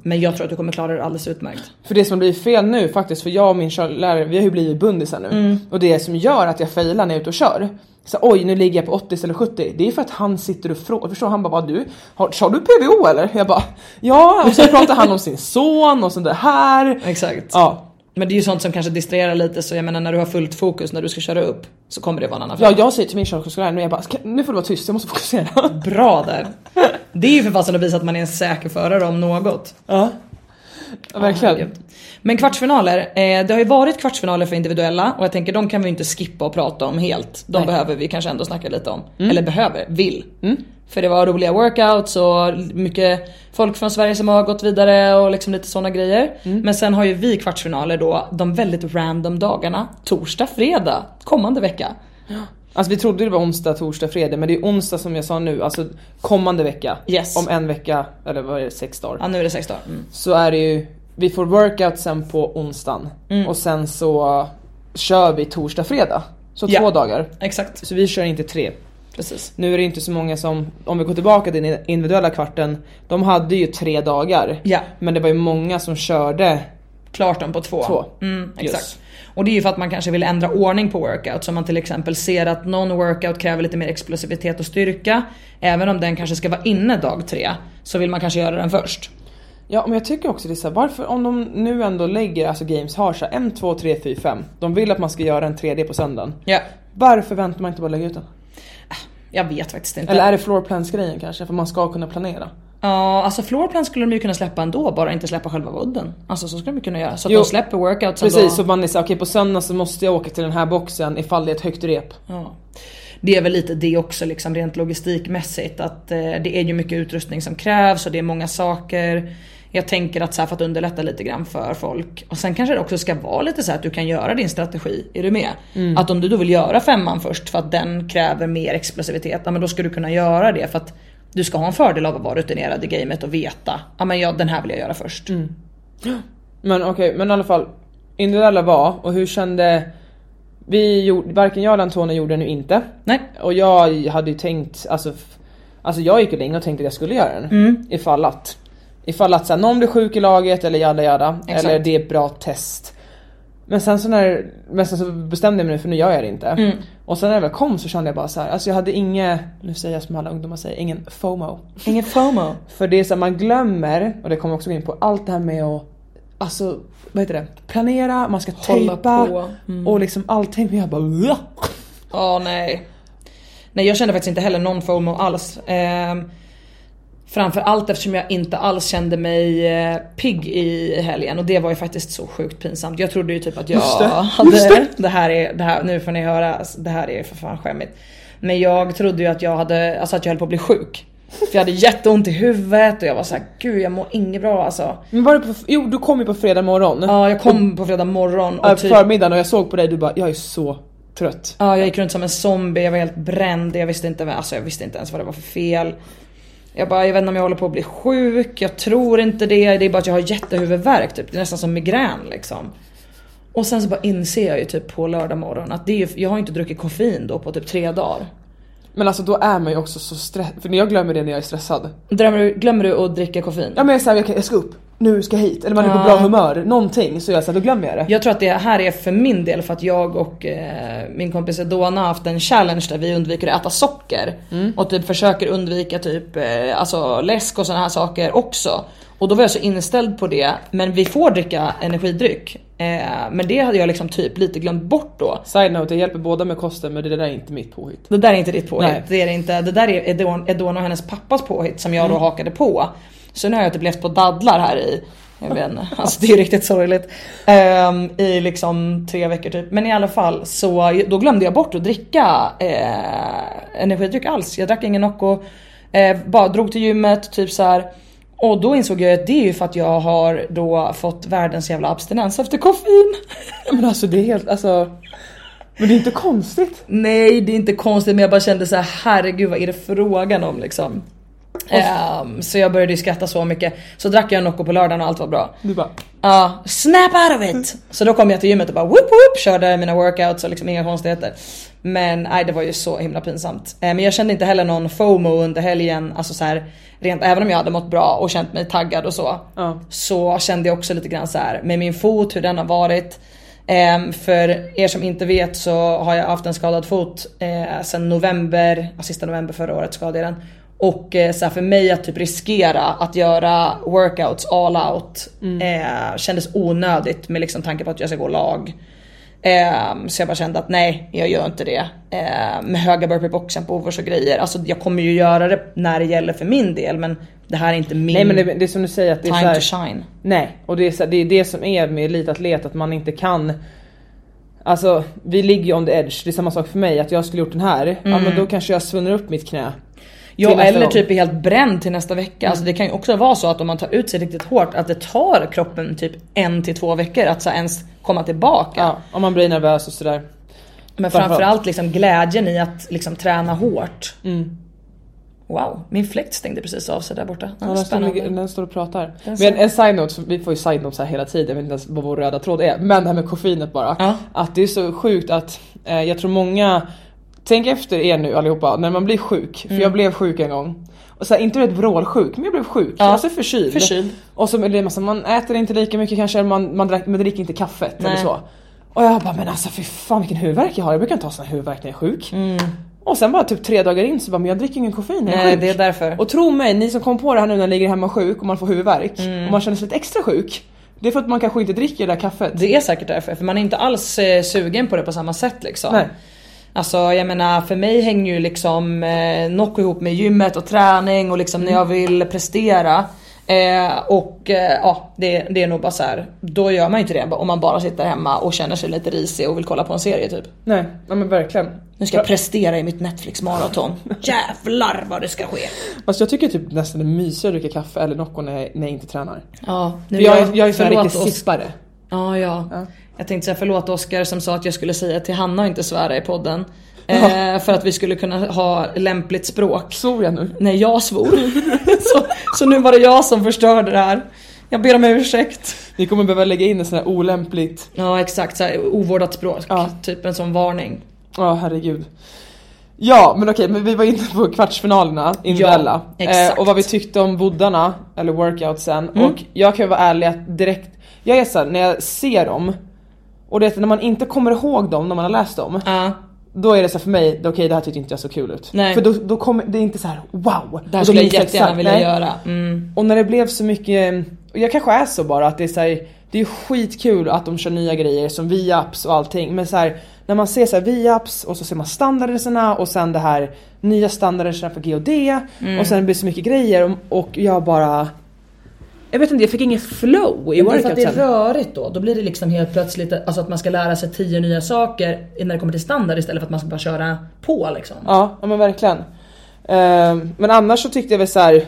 [SPEAKER 1] men jag tror att du kommer klara det alldeles utmärkt.
[SPEAKER 2] För det som blir fel nu faktiskt, för jag och min körlärare vi har ju blivit bundisar nu.
[SPEAKER 1] Mm.
[SPEAKER 2] Och det som gör att jag failar när jag är ute och kör. Så oj nu ligger jag på 80 eller 70. Det är för att han sitter och frågar, förstår han bara vad du, har, kör du PVO eller? Jag bara ja, och så pratar han om sin son och så det här.
[SPEAKER 1] Exakt.
[SPEAKER 2] Ja,
[SPEAKER 1] Men det är ju sånt som kanske distraherar lite så jag menar när du har fullt fokus när du ska köra upp så kommer det vara en annan
[SPEAKER 2] ja
[SPEAKER 1] femma.
[SPEAKER 2] jag säger till min körkortslärare nu, jag bara "Ska- nu får du vara tyst, jag måste fokusera.
[SPEAKER 1] Bra där. Det är ju för fasen att visa att man är en säker förare om något.
[SPEAKER 2] Ja, ja verkligen.
[SPEAKER 1] herregud. Men kvartsfinaler, eh, det har ju varit kvartsfinaler för individuella och jag tänker de kan vi inte skippa och prata om helt. De
[SPEAKER 2] Nej.
[SPEAKER 1] behöver vi kanske ändå snacka lite om. Eller behöver, vill. För det var roliga workouts och mycket folk från Sverige som har gått vidare och liksom lite sådana grejer. Men sen har ju vi kvartsfinaler då de väldigt random dagarna. Torsdag, fredag, kommande vecka.
[SPEAKER 2] Alltså vi trodde det var onsdag, torsdag, fredag men det är onsdag som jag sa nu, alltså kommande vecka.
[SPEAKER 1] Yes.
[SPEAKER 2] Om en vecka, eller vad är det, sex dagar.
[SPEAKER 1] Ja nu är det sex dagar. Mm.
[SPEAKER 2] så är det ju, vi får workout sen på onsdagen
[SPEAKER 1] Mm.
[SPEAKER 2] och sen så kör vi torsdag, fredag. Så
[SPEAKER 1] Ja.
[SPEAKER 2] två dagar.
[SPEAKER 1] Exakt,
[SPEAKER 2] Så vi kör inte tre.
[SPEAKER 1] Precis.
[SPEAKER 2] Nu är det inte så många som, om vi går tillbaka till den individuella kvarten, de hade ju tre dagar.
[SPEAKER 1] Ja.
[SPEAKER 2] Men det var ju många som körde
[SPEAKER 1] Klart dem på två.
[SPEAKER 2] Två.
[SPEAKER 1] Mm, exakt.
[SPEAKER 2] Yes.
[SPEAKER 1] Och det är ju för att man kanske vill ändra ordning på workout. Så man till exempel ser att någon workout kräver lite mer explosivitet och styrka. Även om den kanske ska vara inne dag tre. Så vill man kanske göra den först.
[SPEAKER 2] Ja men jag tycker också det är så här, varför om de nu ändå lägger, alltså games har så här, 1, 2, 3, 4, 5. De vill att man ska göra en 3D på söndagen.
[SPEAKER 1] Ja.
[SPEAKER 2] Varför väntar man inte bara lägga ut den?
[SPEAKER 1] Jag vet faktiskt inte.
[SPEAKER 2] Eller är det floorplans grejen kanske? För man ska kunna planera.
[SPEAKER 1] Ja, alltså floorplan skulle de ju kunna släppa ändå, bara inte släppa själva vodden. Alltså så skulle de ju kunna göra. Så att
[SPEAKER 2] Jo.
[SPEAKER 1] de släpper workoutsen
[SPEAKER 2] Precis,
[SPEAKER 1] då.
[SPEAKER 2] så man är såhär, okej på söndag så måste jag åka till den här boxen ifall det är ett högt rep.
[SPEAKER 1] Ja. Det är väl lite det också liksom rent logistikmässigt att eh, det är ju mycket utrustning som krävs och det är många saker. Jag tänker att så här, för att underlätta lite grann för folk. Och sen kanske det också ska vara lite så här att du kan göra din strategi. Är du med? Att om du då vill göra femman först för att den kräver mer explosivitet. Ja men då ska du kunna göra det för att du ska ha en fördel av att vara rutinerad i gamet och veta. Ja men ja, den här vill jag göra först.
[SPEAKER 2] Men okej, men i alla fall. Individuella var, och hur kände... Vi gjorde, varken jag eller Antonija gjorde det nu inte.
[SPEAKER 1] Nej.
[SPEAKER 2] Och jag hade ju tänkt, alltså, alltså jag gick ju länge och tänkte att jag skulle göra den. Ifall att. Ifall att så här, någon blir sjuk i laget eller jada jada.
[SPEAKER 1] Exakt.
[SPEAKER 2] Eller det är ett bra test. Men sen så när, men sen så bestämde jag mig nu för nu gör jag det inte.
[SPEAKER 1] Mm.
[SPEAKER 2] Och sen när jag väl kom så kände jag bara så här, alltså jag hade inget, nu säger jag som alla ungdomar säger, ingen FOMO.
[SPEAKER 1] Ingen FOMO.
[SPEAKER 2] För det är så här, man glömmer, och det kommer också gå in på, allt det här med att Alltså vad heter det? Planera, man ska
[SPEAKER 1] Hålla
[SPEAKER 2] tejpa.
[SPEAKER 1] Mm.
[SPEAKER 2] och liksom allting. Men jag bara "Ugh."
[SPEAKER 1] Ja nej. Nej jag kände faktiskt inte heller någon FOMO alls. Ehm, framförallt eftersom jag inte alls kände mig eh, pigg i helgen och det var ju faktiskt så sjukt pinsamt. Jag trodde ju typ att jag
[SPEAKER 2] Just det,
[SPEAKER 1] hade,
[SPEAKER 2] just
[SPEAKER 1] det.
[SPEAKER 2] det.
[SPEAKER 1] här är, det här, nu får ni höra, alltså, det här är för fan skämmigt. Men jag trodde ju att jag hade, alltså att jag höll på att bli sjuk. För jag hade jätteont i huvudet och jag var såhär, gud jag mår inget bra alltså.
[SPEAKER 2] Men var det på, jo du kom ju på fredag morgon.
[SPEAKER 1] Ja jag kom på fredag morgon och typ
[SPEAKER 2] förmiddagen och jag såg på dig du bara jag är så trött.
[SPEAKER 1] Ja, jag gick runt som en zombie, jag var helt bränd, jag visste inte, alltså jag visste inte ens vad det var för fel. Jag bara, jag vet inte om jag håller på att bli sjuk, jag tror inte det, det är bara att jag har jättehuvudvärk typ, det är nästan som migrän liksom. Och sen så bara inser jag ju typ på lördag morgon att det är ju, jag har inte druckit koffein då på typ tre dagar.
[SPEAKER 2] Men alltså då är man ju också så stressad, för jag glömmer det när jag är stressad.
[SPEAKER 1] Drömmer du, glömmer du att dricka koffein?
[SPEAKER 2] Ja men jag är såhär, jag, jag ska upp, nu ska jag hit, eller man är på
[SPEAKER 1] Ja.
[SPEAKER 2] bra humör, någonting så jag så här, då glömmer jag det.
[SPEAKER 1] Jag tror att det här är för min del för att jag och eh, min kompis Edona har haft en challenge där vi undviker att äta socker. Och typ försöker undvika typ eh, alltså läsk och såna här saker också. Och då var jag så inställd på det, men vi får dricka energidryck. Eh, men det hade jag liksom typ lite glömt bort då.
[SPEAKER 2] Side note, jag hjälper båda med kosten men det där är inte mitt påhitt.
[SPEAKER 1] Det där är inte ditt påhitt.
[SPEAKER 2] Nej.
[SPEAKER 1] Det är det inte. Det där är Edon- Edona och hennes pappas påhitt som jag då hakade på. Så nu har jag typ levt på dadlar här i, jag vet inte, alltså det är riktigt sorgligt. Ehm, I liksom tre veckor typ. Men i alla fall så då glömde jag bort att dricka eh, energidryck alls. Jag drack ingen Nocco. Eh, bara drog till gymmet, typ så här. Och då insåg jag att det är ju för att jag har då fått världens jävla abstinens efter koffein.
[SPEAKER 2] Men alltså det är helt, alltså. Men det är inte konstigt.
[SPEAKER 1] Nej det är inte konstigt men jag bara kände så här: herregud vad är det frågan om liksom. Ehm, så jag började ju skratta så mycket. Så drack jag en Nocco på lördagen och allt var bra.
[SPEAKER 2] Du bara,
[SPEAKER 1] Ja, snap out of it! Så då kom jag till gymmet och bara whoop whoop körde mina workouts och liksom inga konstigheter. Men nej det var ju så himla pinsamt. Eh, men jag kände inte heller någon FOMO under helgen, alltså så här, rent även om jag hade mått bra och känt mig taggad och så.
[SPEAKER 2] Ja.
[SPEAKER 1] Så kände jag också lite grann så här med min fot, hur den har varit. Ehm, för er som inte vet så har jag haft en skadad fot eh, sen november, sista november förra året skadade jag den. Och eh, så här, för mig att typ riskera att göra workouts all out eh, kändes onödigt med liksom tanke på att jag ska gå lag. Ehm, så jag bara kände att nej, jag gör inte det. Ehm, med höga burpee-boxen på overs och grejer. Alltså jag kommer ju göra det när det gäller för min del men det här är inte min
[SPEAKER 2] nej men det, det är som du säger att det är
[SPEAKER 1] time
[SPEAKER 2] här,
[SPEAKER 1] to shine.
[SPEAKER 2] Nej, och det är, så, det är det som är med elitatlet, att man inte kan Alltså vi ligger ju on the edge, det är samma sak för mig att jag skulle gjort den här, ja men då kanske jag svunnit upp mitt knä.
[SPEAKER 1] Ja eller
[SPEAKER 2] gång.
[SPEAKER 1] typ är helt bränd till nästa vecka. Alltså det kan ju också vara så att om man tar ut sig riktigt hårt att det tar kroppen typ en till två veckor att så ens komma tillbaka.
[SPEAKER 2] Ja, om man blir nervös och sådär.
[SPEAKER 1] Men
[SPEAKER 2] framförallt.
[SPEAKER 1] liksom glädjen i att liksom träna hårt.
[SPEAKER 2] Mm.
[SPEAKER 1] Wow, min fläkt stängde precis av sig där borta.
[SPEAKER 2] Ja, den, står, den står och pratar.
[SPEAKER 1] Den
[SPEAKER 2] Men en side note, vi får ju side notes här hela tiden, jag vet inte ens vad vår röda tråd är. Men det här med koffeinet bara.
[SPEAKER 1] Ja.
[SPEAKER 2] Att det är så sjukt att eh, jag tror många, tänk efter er nu allihopa, när man blir sjuk.
[SPEAKER 1] Mm.
[SPEAKER 2] För jag blev sjuk en gång. Och så här, inte rätt vrålsjuk, men jag blev sjuk.
[SPEAKER 1] Ja.
[SPEAKER 2] Alltså förkyld.
[SPEAKER 1] Förkyld.
[SPEAKER 2] Och så är det massa, man äter inte lika mycket kanske, eller man, man, drack, man dricker inte kaffet eller
[SPEAKER 1] Nej.
[SPEAKER 2] så. Och jag bara men alltså fy fan vilken huvudvärk jag har, jag brukar inte ha sån här huvudvärk när jag är sjuk. Och sen bara typ tre dagar in så bara men jag dricker ingen koffein när jag är
[SPEAKER 1] Mm. Nej
[SPEAKER 2] sjuk.
[SPEAKER 1] det är därför.
[SPEAKER 2] Och tro mig, ni som kom på det här nu när man ligger hemma sjuk och man får huvudvärk
[SPEAKER 1] Mm.
[SPEAKER 2] och man känner sig lite extra sjuk. Det är för att man kanske inte dricker det där kaffet.
[SPEAKER 1] Det är säkert därför, för man är inte alls eh, sugen på det på samma sätt liksom.
[SPEAKER 2] Nej.
[SPEAKER 1] Alltså jag menar för mig hänger ju liksom eh, Nocco ihop med gymmet och träning och liksom när jag vill prestera. Eh, och eh, ja, det, det är nog bara så här. då gör man ju inte det om man bara sitter hemma och känner sig lite risig och vill kolla på en serie typ.
[SPEAKER 2] Nej, ja, men verkligen.
[SPEAKER 1] Nu ska jag prestera i mitt Netflix maraton. Jävlar vad det ska ske.
[SPEAKER 2] Fast jag tycker typ nästan det är mysigare att dricka kaffe eller Nocco när, jag- när jag inte tränar.
[SPEAKER 1] Ja, nu
[SPEAKER 2] För jag, är- jag är
[SPEAKER 1] förlåt
[SPEAKER 2] riktig sippare.
[SPEAKER 1] Ja, ja.
[SPEAKER 2] Ja.
[SPEAKER 1] Jag tänkte säga förlåt Oskar som sa att jag skulle säga till Hanna och inte svära i podden. Eh, för att vi skulle kunna ha lämpligt språk.
[SPEAKER 2] Svor jag nu?
[SPEAKER 1] Nej jag svor. så, så nu var det jag som förstörde det här. Jag ber om ursäkt.
[SPEAKER 2] Ni kommer behöva lägga in en sån här olämpligt.
[SPEAKER 1] Ja exakt, så här, ovårdat språk.
[SPEAKER 2] Ja.
[SPEAKER 1] Typ en sån varning.
[SPEAKER 2] Ja herregud. Ja men okej, men vi var inne på kvartsfinalerna individuella.
[SPEAKER 1] Ja,
[SPEAKER 2] eh, och vad vi tyckte om boddarna, eller workoutsen.
[SPEAKER 1] Mm.
[SPEAKER 2] Och jag kan vara ärlig att direkt, jag är såhär när jag ser dem och det är när man inte kommer ihåg dem när man har läst dem.
[SPEAKER 1] Ja.
[SPEAKER 2] Då är det så här för mig, okej det här tyckte inte jag så kul ut.
[SPEAKER 1] Nej.
[SPEAKER 2] För då, då kommer det är inte så här wow.
[SPEAKER 1] Det här skulle jag
[SPEAKER 2] det
[SPEAKER 1] jättegärna
[SPEAKER 2] exakt-
[SPEAKER 1] vilja
[SPEAKER 2] nej.
[SPEAKER 1] göra. Mm.
[SPEAKER 2] Och när det blev så mycket, och jag kanske är så bara att det är så här, det är skitkul att de kör nya grejer som VIAPS och allting men så här, när man ser så här VIAPS och så ser man standarderna och sen det här nya standarderna för GOD
[SPEAKER 1] Mm.
[SPEAKER 2] och sen det blir så mycket grejer och, och jag bara jag vet inte, jag fick ingen flow i
[SPEAKER 1] är för att det är rörigt då. Då blir det liksom helt plötsligt alltså att man ska lära sig tio nya saker när det kommer till standard istället för att man ska bara köra på liksom.
[SPEAKER 2] Ja, ja men verkligen. Ehm, men annars så tyckte jag väl så här.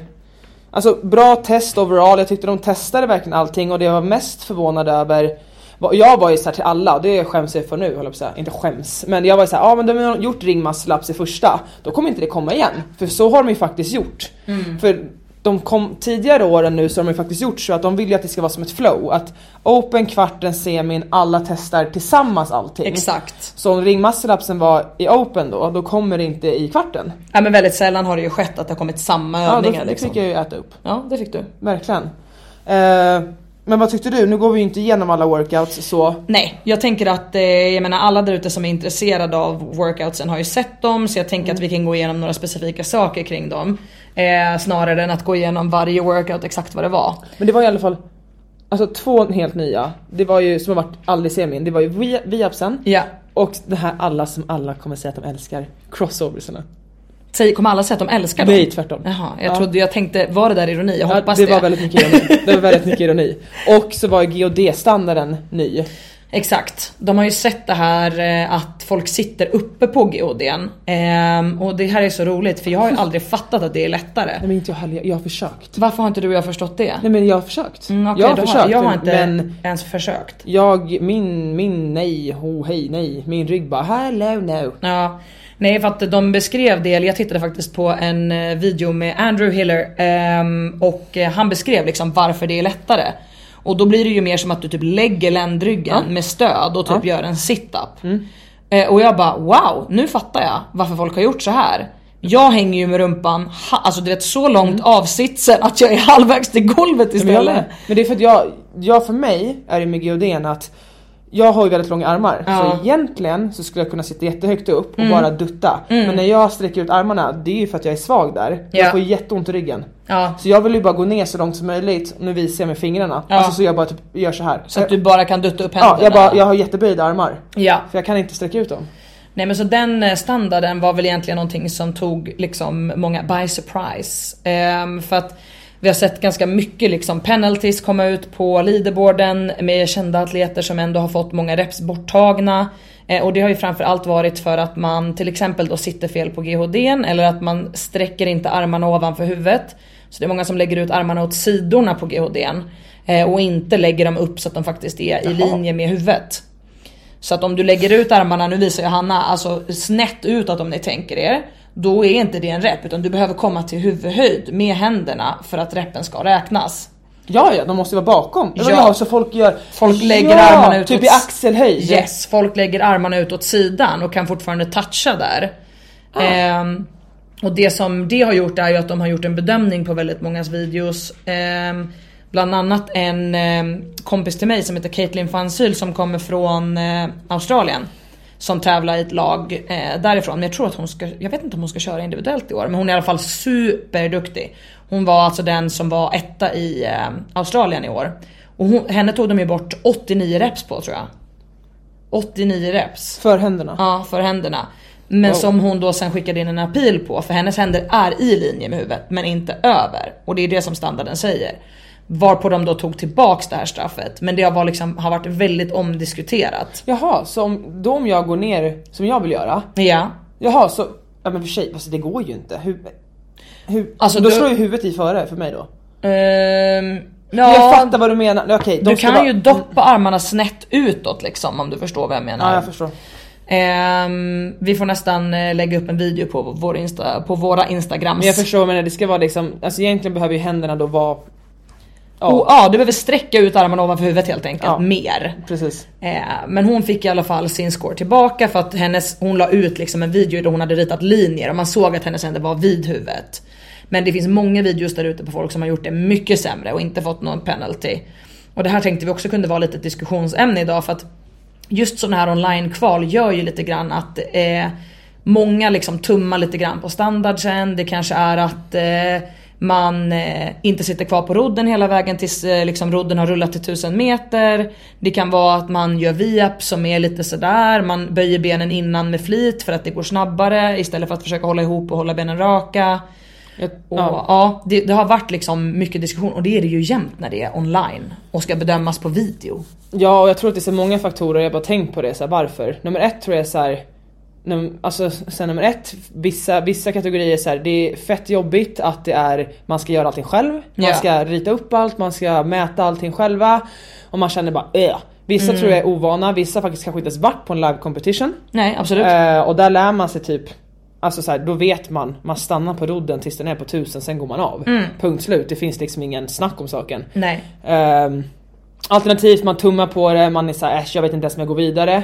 [SPEAKER 2] Alltså bra test overall, jag tyckte de testade verkligen allting och det jag var mest förvånad över var- jag var ju såhär till alla, det skäms jag för nu håller jag på att säga, inte skäms. Men jag var såhär, ja ah, men de har gjort ringmuscle-ups i första, då kommer inte det komma igen. För så har de ju faktiskt gjort. För de kom tidigare åren nu så har de ju faktiskt gjort så att de vill ju att det ska vara som ett flow. Att open, kvarten, semin, alla testar tillsammans allting.
[SPEAKER 1] Exakt.
[SPEAKER 2] Så om ringmuscle-upsen var i open då, då kommer det inte i kvarten.
[SPEAKER 1] Ja men väldigt sällan har det ju skett att det har kommit samma
[SPEAKER 2] Ja,
[SPEAKER 1] övningar
[SPEAKER 2] det
[SPEAKER 1] liksom.
[SPEAKER 2] fick jag ju äta upp.
[SPEAKER 1] Ja det fick du.
[SPEAKER 2] Verkligen. Eh, men vad tyckte du? Nu går vi ju inte igenom alla workouts så.
[SPEAKER 1] Nej, jag tänker att eh, jag menar alla där ute som är intresserade av workoutsen har ju sett dem så jag tänker att vi kan gå igenom några specifika saker kring dem. Eh, snarare än att gå igenom varje workout exakt vad det var.
[SPEAKER 2] Men det var i alla fall Alltså två helt nya. Det var ju som har varit aldrig semin. Det var ju vi- viapsen
[SPEAKER 1] Ja.
[SPEAKER 2] och det här alla som alla kommer säga att de älskar. Crossoversarna.
[SPEAKER 1] Säg, kommer alla säga att de älskar dem?
[SPEAKER 2] Nej tvärtom.
[SPEAKER 1] Jaha, jag
[SPEAKER 2] Ja.
[SPEAKER 1] trodde, jag tänkte, var det där ironi? Jag
[SPEAKER 2] Ja,
[SPEAKER 1] hoppas
[SPEAKER 2] det
[SPEAKER 1] det.
[SPEAKER 2] var väldigt mycket ironi. Det var väldigt mycket ironi. Och så var GOD-standarden ny.
[SPEAKER 1] Exakt. De har ju sett det här eh, att folk sitter uppe på GODn. Ehm, och det här är så roligt för jag har ju aldrig fattat att det är lättare.
[SPEAKER 2] Nej men inte jag heller, jag har försökt.
[SPEAKER 1] Varför har inte du och jag förstått det?
[SPEAKER 2] Nej men jag har försökt.
[SPEAKER 1] Mm, okej,
[SPEAKER 2] jag har försökt
[SPEAKER 1] jag har inte
[SPEAKER 2] men
[SPEAKER 1] ens försökt.
[SPEAKER 2] jag, min, min nej, ho hej nej, min rygg bara hello no.
[SPEAKER 1] Ja. Nej för att de beskrev det, jag tittade faktiskt på en eh, video med Andrew Hiller ehm, och eh, han beskrev liksom varför det är lättare. Och då blir det ju mer som att du typ lägger ländryggen
[SPEAKER 2] Ja.
[SPEAKER 1] med stöd och typ
[SPEAKER 2] Ja. Mm.
[SPEAKER 1] gör en sit-up. Eh, och jag bara wow, nu fattar jag varför folk har gjort så här. Jag hänger ju med rumpan, alltså du vet så långt av sitsen att jag är halvvägs till golvet
[SPEAKER 2] Mm. Men, jag
[SPEAKER 1] istället.
[SPEAKER 2] men det är för att jag, jag för mig är det med GODn att jag har ju väldigt långa armar
[SPEAKER 1] Ja.
[SPEAKER 2] så egentligen så skulle jag kunna sitta jättehögt upp och
[SPEAKER 1] Mm.
[SPEAKER 2] bara dutta. Men när jag sträcker ut armarna det är ju för att jag är svag där.
[SPEAKER 1] Ja.
[SPEAKER 2] Jag får jätteont i ryggen.
[SPEAKER 1] Ja.
[SPEAKER 2] Så jag vill ju bara gå ner så långt som möjligt, nu visar jag med fingrarna.
[SPEAKER 1] Ja.
[SPEAKER 2] Alltså så jag bara typ gör så här.
[SPEAKER 1] Så att du bara kan dutta upp händerna.
[SPEAKER 2] Ja, jag, bara, jag har jätteböjda armar.
[SPEAKER 1] ja.
[SPEAKER 2] För jag kan inte sträcka ut dem.
[SPEAKER 1] Nej men så den eh, standarden var väl egentligen någonting som tog liksom många by surprise. Ehm, för att vi har sett ganska mycket liksom penalties komma ut på leaderboarden med kända atleter som ändå har fått många reps borttagna. Eh, och det har ju framförallt varit för att man till exempel då sitter fel på GHDn eller att man sträcker inte armarna ovanför huvudet. Så det är många som lägger ut armarna åt sidorna på GHDn. Eh, och inte lägger dem upp så att de faktiskt är i linje med huvudet. Så att om du lägger ut armarna, nu visar jag Hanna, alltså snett utåt om ni tänker er. Då är inte det en rep utan du behöver komma till huvudhöjd med händerna för att reppen ska räknas.
[SPEAKER 2] Ja, ja, de måste vara bakom. Ja,
[SPEAKER 1] Ja.
[SPEAKER 2] så folk gör...
[SPEAKER 1] Folk lägger
[SPEAKER 2] ja,
[SPEAKER 1] armarna ut
[SPEAKER 2] Typ i axelhöjd.
[SPEAKER 1] Yes, folk lägger armarna ut åt sidan och kan fortfarande toucha där. Ehm, och det som det har gjort är ju att de har gjort en bedömning på väldigt mångas videos. Ehm, bland annat en ehm, kompis till mig som heter Caitlin Fansyl som kommer från eh, Australien. Som tävlar i ett lag eh, därifrån. Men jag tror att hon ska, jag vet inte om hon ska köra individuellt i år. Men hon är i alla fall superduktig. Hon var alltså den som var etta i eh, Australien i år. Och hon, henne tog de ju bort 89 reps på tror jag. 89 reps.
[SPEAKER 2] För händerna.
[SPEAKER 1] Ja, för händerna. Men
[SPEAKER 2] Wow.
[SPEAKER 1] som hon då sen skickade in en appeal på för hennes händer är i linje med huvudet men inte över. Och det är det som standarden säger. Varpå de då tog tillbaks det här straffet. Men det har, var liksom, har varit väldigt omdiskuterat.
[SPEAKER 2] Jaha, så om, då om jag går ner som jag vill göra.
[SPEAKER 1] Ja.
[SPEAKER 2] Jaha, så... Ja men för sig, alltså det går ju inte. Hur, hur,
[SPEAKER 1] Alltså,
[SPEAKER 2] då
[SPEAKER 1] du-
[SPEAKER 2] slår ju huvudet i före för mig då. Jag
[SPEAKER 1] ja
[SPEAKER 2] fattar vad du menar. Okej,
[SPEAKER 1] du kan
[SPEAKER 2] vara-
[SPEAKER 1] ju doppa armarna snett utåt liksom om du förstår vad jag menar.
[SPEAKER 2] Ja, jag förstår.
[SPEAKER 1] Ehm, vi får nästan eh, lägga upp en video på, vår Insta, på våra instagrams.
[SPEAKER 2] Men jag förstår, men det ska vara liksom, alltså egentligen behöver ju händerna då vara Ja.
[SPEAKER 1] Och, ja, du behöver sträcka ut armarna ovanför huvudet helt enkelt,
[SPEAKER 2] Ja.
[SPEAKER 1] mer.
[SPEAKER 2] Precis.
[SPEAKER 1] Eh, men hon fick i alla fall sin score tillbaka för att hennes, hon la ut liksom en video där hon hade ritat linjer och man såg att hennes händer var vid huvudet. Men det finns många videos där ute på folk som har gjort det mycket sämre och inte fått någon penalty. Och det här tänkte vi också kunde vara lite ett diskussionsämne idag för att just sådana här online-kval gör ju lite grann att eh, många liksom tummar lite grann på standardsen. Det kanske är att eh, man eh, inte sitter kvar på rodden hela vägen tills eh, liksom rodden har rullat till 1000 meter. Det kan vara att man gör viap som är lite sådär. Man böjer benen innan med flit för att det går snabbare istället för att försöka hålla ihop och hålla benen raka.
[SPEAKER 2] Jag,
[SPEAKER 1] Och,
[SPEAKER 2] ja.
[SPEAKER 1] ja. det, det har varit liksom mycket diskussion och det är det ju jämt när det är online och ska bedömas på video.
[SPEAKER 2] ja, och jag tror att det är så många faktorer, jag bara tänkt på det, så här, varför? Nummer ett tror jag är så här, num, alltså sen nummer ett, vissa, vissa kategorier är så här, det är fett jobbigt att det är, man ska göra allting själv, man ska rita upp allt, man ska mäta allting själva och man känner bara äh. Vissa
[SPEAKER 1] Mm.
[SPEAKER 2] tror jag är ovana, vissa faktiskt kanske inte ens varit på en live competition.
[SPEAKER 1] Nej absolut.
[SPEAKER 2] Eh, och där lär man sig typ Alltså så här, då vet man, man stannar på rodden tills den är på 1000 sen går man av.
[SPEAKER 1] Mm.
[SPEAKER 2] Punkt slut, det finns liksom ingen snack om saken.
[SPEAKER 1] Nej.
[SPEAKER 2] Ehm, alternativt man tummar på det, man är såhär äsch jag vet inte ens om jag går vidare.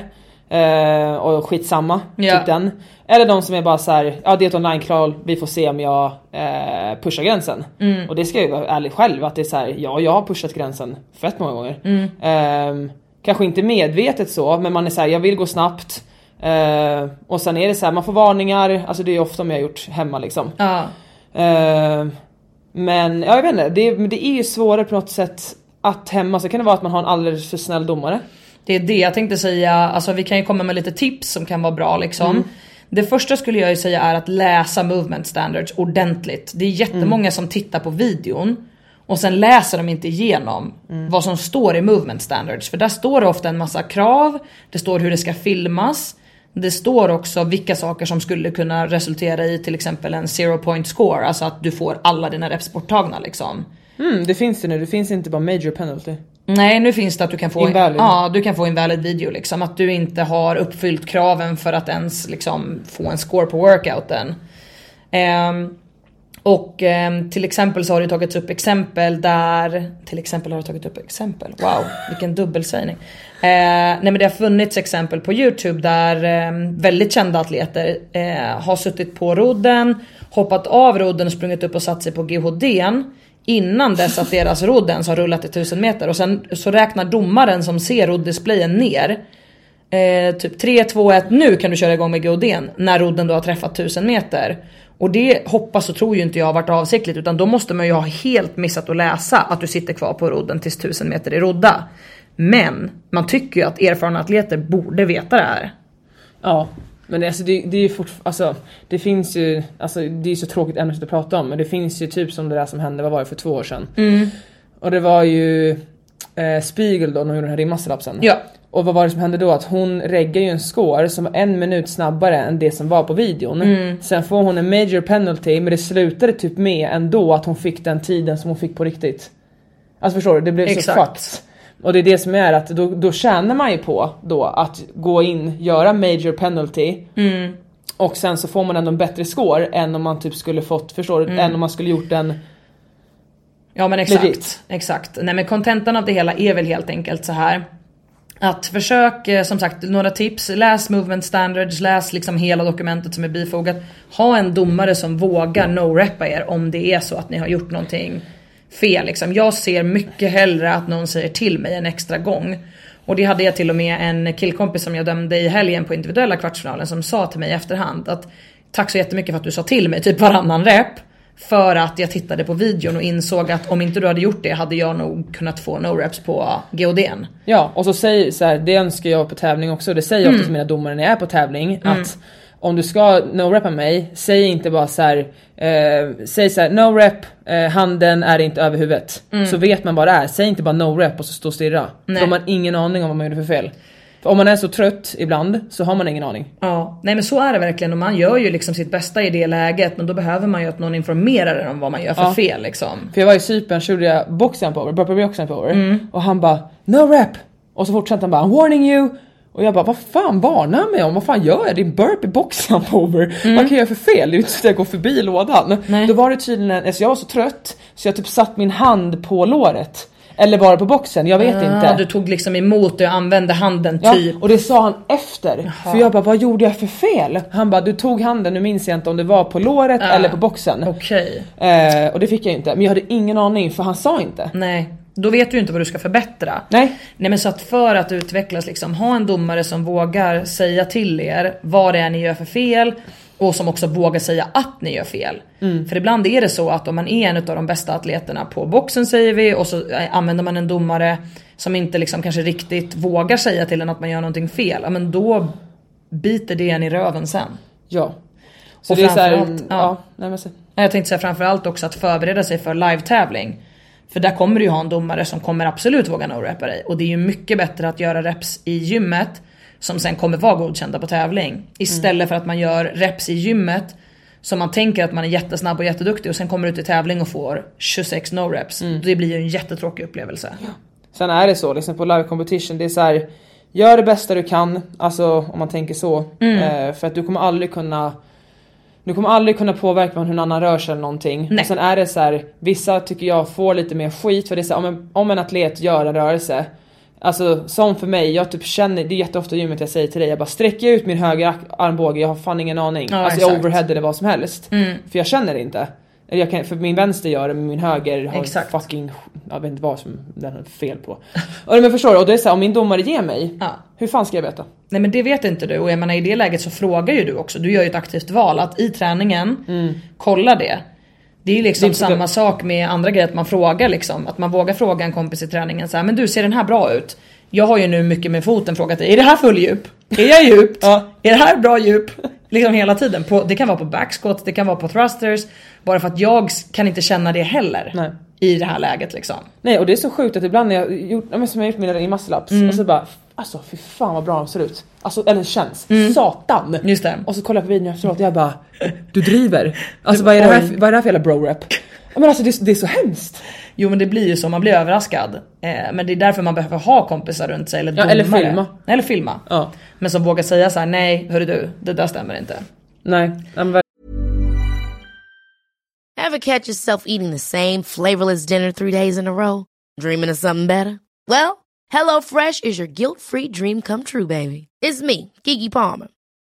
[SPEAKER 2] Uh, och skitsamma,
[SPEAKER 1] Ja.
[SPEAKER 2] typ den. Eller de som är bara så här, ja det är ett online-kval, vi får se om jag eh, pushar gränsen.
[SPEAKER 1] Mm.
[SPEAKER 2] Och det ska jag ju vara ärlig själv att det är så här, ja jag har pushat gränsen fett många gånger.
[SPEAKER 1] Mm.
[SPEAKER 2] Ehm, kanske inte medvetet så, men man är så här, jag vill gå snabbt. Eh, och sen är det så här, man får varningar, alltså det är ofta om jag har gjort hemma liksom.
[SPEAKER 1] Ja.
[SPEAKER 2] Eh, men ja, jag vet inte, det, det är ju svårare på något sätt att hemma så kan det vara att man har en alldeles för snäll domare.
[SPEAKER 1] Det är det jag tänkte säga, alltså vi kan ju komma med lite tips som kan vara bra liksom. Det första skulle jag ju säga är att läsa movement standards ordentligt. Det är jättemånga som tittar på videon och sen läser de inte igenom vad som står i movement standards. För där står det ofta en massa krav, det står hur det ska filmas. Det står också vilka saker som skulle kunna resultera i till exempel en zero point score, alltså att du får alla dina reps borttagna liksom.
[SPEAKER 2] Mm, det finns det nu, det finns inte bara major penalty.
[SPEAKER 1] Nej nu finns det att du kan få
[SPEAKER 2] Invalid.
[SPEAKER 1] Ja, du kan få invalid video liksom. Att du inte har uppfyllt kraven för att ens liksom få en score på workouten. Ehm, och ehm, till exempel så har det tagits upp exempel där, till exempel har det tagit upp exempel, wow vilken dubbelsägning. Eh, nej men det har funnits exempel på youtube där ehm, väldigt kända atleter eh, har suttit på rodden, hoppat av rodden och sprungit upp och satt sig på GHDn innan dess att deras rodd ens har rullat i 1000 meter och sen så räknar domaren som ser roddisplayen ner eh, typ 3, 2, 1 nu kan du köra igång med godén när rodden då har träffat 1000 meter. Och det hoppas och tror ju inte jag har varit avsiktligt utan då måste man ju ha helt missat att läsa att du sitter kvar på rodden tills 1000 meter i rodda. Men man tycker ju att erfarna atleter borde veta det här.
[SPEAKER 2] Ja, men alltså det, det är ju fortfarande, alltså det finns ju, alltså det är så tråkigt ämne att prata om men det finns ju typ som det där som hände, vad var det för två år sedan? Och det var ju eh, Spiegel då, när hon gjorde den här rimmasselapsen.
[SPEAKER 1] Ja.
[SPEAKER 2] Och vad var det som hände då? Att hon reggade ju en score som var en minut snabbare än det som var på videon. Sen får hon en major penalty men det slutade typ med ändå att hon fick den tiden som hon fick på riktigt. Alltså förstår du? Det blev så
[SPEAKER 1] Exakt.
[SPEAKER 2] fucked. Och det är det som är att då, då tjänar man ju på då att gå in, göra major penalty och sen så får man ändå en bättre score än om man typ skulle fått, förstår du? Än om man skulle gjort den
[SPEAKER 1] Ja men exakt.
[SPEAKER 2] Legit.
[SPEAKER 1] Exakt. Nej men kontentan av det hela är väl helt enkelt så här. Att försök, eh, som sagt, några tips. Läs movement standards, läs liksom hela dokumentet som är bifogat. Ha en domare som vågar no-reppa er om det är så att ni har gjort någonting fel. Liksom. Jag ser mycket hellre att någon säger till mig en extra gång. Och det hade jag till och med en killkompis som jag dömde i helgen på individuella kvartsfinalen som sa till mig i efterhand att tack så jättemycket för att du sa till mig typ varannan rep. För att jag tittade på videon och insåg att om inte du hade gjort det hade jag nog kunnat få no-reps på GODn.
[SPEAKER 2] Ja, och så säger så här, det önskar jag på tävling också, det säger jag
[SPEAKER 1] Mm.
[SPEAKER 2] ofta till mina domare när jag är på tävling att om du ska no-reppa mig, säg inte bara så här, eh, säg så här, no-rep, eh, handen är inte över huvudet. Så vet man vad det är, säg inte bara no-rep och så stå och stirra.
[SPEAKER 1] Mm. Nej.
[SPEAKER 2] För då har man ingen aning om vad man gjorde för fel. För om man är så trött ibland så har man ingen aning.
[SPEAKER 1] Ja, nej men så är det verkligen och man gör ju liksom sitt bästa i det läget men då behöver man ju att någon informerar en om vad man gör för
[SPEAKER 2] Ja.
[SPEAKER 1] fel liksom.
[SPEAKER 2] För jag var i Cypern så gjorde jag boxjump over, burpee boxjump over
[SPEAKER 1] Mm.
[SPEAKER 2] och han bara no rep och så fortsatte han bara I'm warning you Och jag bara, vad fan varnar han mig om? Vad fan gör jag? Det är en burp i boxjump-over. Vad kan jag göra för fel? Det är ju inte så att jag går förbi lådan.
[SPEAKER 1] Nej.
[SPEAKER 2] Då var det tydligen, en- alltså jag var så trött så jag typ satt min hand på låret. Eller det på boxen? Jag vet
[SPEAKER 1] Ja,
[SPEAKER 2] inte.
[SPEAKER 1] du tog liksom emot och använde handen
[SPEAKER 2] Ja,
[SPEAKER 1] typ.
[SPEAKER 2] och det sa han efter. För jag bara, vad gjorde jag för fel? Han bara, du tog handen, nu minns jag inte om det var på låret eller på boxen.
[SPEAKER 1] Okej.
[SPEAKER 2] Eh, och det fick jag inte. Men jag hade ingen aning för han sa inte.
[SPEAKER 1] Nej, då vet du inte vad du ska förbättra.
[SPEAKER 2] Nej.
[SPEAKER 1] Nej men så att för att utvecklas liksom, ha en domare som vågar säga till er vad det är ni gör för fel och som också vågar säga att ni gör fel. För ibland är det så att om man är en av de bästa atleterna på boxen säger vi och så eh, använder man en domare som inte liksom kanske riktigt vågar säga till en att man gör någonting fel. Ja men då biter det en i röven sen.
[SPEAKER 2] Ja. Så
[SPEAKER 1] Och
[SPEAKER 2] det är såhär,
[SPEAKER 1] framförallt,
[SPEAKER 2] ja.
[SPEAKER 1] ja.
[SPEAKER 2] nej men så.
[SPEAKER 1] Jag tänkte säga framförallt också att förbereda sig för live-tävling. För där kommer du ju ha en domare som kommer absolut våga no-rappa dig. Och det är ju mycket bättre att göra reps i gymmet som sen kommer vara godkända på tävling. Istället för att man gör reps i gymmet som man tänker att man är jättesnabb och jätteduktig och sen kommer du till tävling och får 26 no-reps. Det blir ju en jättetråkig upplevelse.
[SPEAKER 2] Sen är det så liksom på live competition, det är så här. Gör det bästa du kan, alltså om man tänker så.
[SPEAKER 1] Mm.
[SPEAKER 2] Eh, för att du kommer aldrig kunna du kommer aldrig kunna påverka hur en annan rör sig eller någonting.
[SPEAKER 1] Nej.
[SPEAKER 2] Och sen är det så här, vissa tycker jag får lite mer skit för det är så här, om, en, om en atlet gör en rörelse Alltså som för mig, jag typ känner, det är jätteofta i gymmet jag säger till dig, jag bara sträcker ut min höger ar- armbåge, jag har fan ingen aning.
[SPEAKER 1] Ja,
[SPEAKER 2] alltså jag
[SPEAKER 1] exakt.
[SPEAKER 2] overhead eller vad som helst. För jag känner det inte. Jag kan, för min vänster gör det men min höger har
[SPEAKER 1] Exakt.
[SPEAKER 2] fucking, jag vet inte vad som den har fel på. och men förstår du? Och det är så här, om min domare ger mig,
[SPEAKER 1] Ja.
[SPEAKER 2] hur fan ska jag veta?
[SPEAKER 1] Nej men det vet inte du och jag menar i det läget så frågar ju du också. Du gör ju ett aktivt val att i träningen kolla det. Det är ju liksom
[SPEAKER 2] Det är
[SPEAKER 1] samma sak med andra grejer att man frågar liksom. Att man vågar fråga en kompis i träningen så här, men du ser den här bra ut? Jag har ju nu mycket med foten frågat dig, är det här full djup? Är jag djupt?
[SPEAKER 2] Ja.
[SPEAKER 1] Är det här bra djup? Liksom hela tiden. På, det kan vara på backsquat, det kan vara på thrusters. Bara för att jag kan inte känna det heller.
[SPEAKER 2] Nej.
[SPEAKER 1] I det här läget liksom.
[SPEAKER 2] Nej och det är så sjukt att ibland när jag gjort, som jag gjort mina i muscle-ups
[SPEAKER 1] Mm.
[SPEAKER 2] och så bara Alltså fy fan vad bra de ser ut. Alltså eller känns. Satan!
[SPEAKER 1] Mm. Just det.
[SPEAKER 2] Och så kollar jag på videon efteråt och jag bara Du driver. Alltså vad är det här, vad är det här för jävla bro-rap? Ja, Men alltså det, är- det är så hemskt.
[SPEAKER 1] Jo men det blir ju så, man blir överraskad. Eh, men det är därför man behöver ha kompisar runt sig eller
[SPEAKER 2] Ja,
[SPEAKER 1] domare.
[SPEAKER 2] eller filma.
[SPEAKER 1] Eller filma.
[SPEAKER 2] Ja.
[SPEAKER 1] Men som vågar säga så här: nej hörru du, det där stämmer inte.
[SPEAKER 2] Nej, men
[SPEAKER 3] Ever catch yourself eating the same flavorless dinner three days in a row? Dreaming of something better? Well, HelloFresh is your guilt-free dream come true, baby. It's me, Kiki Palmer.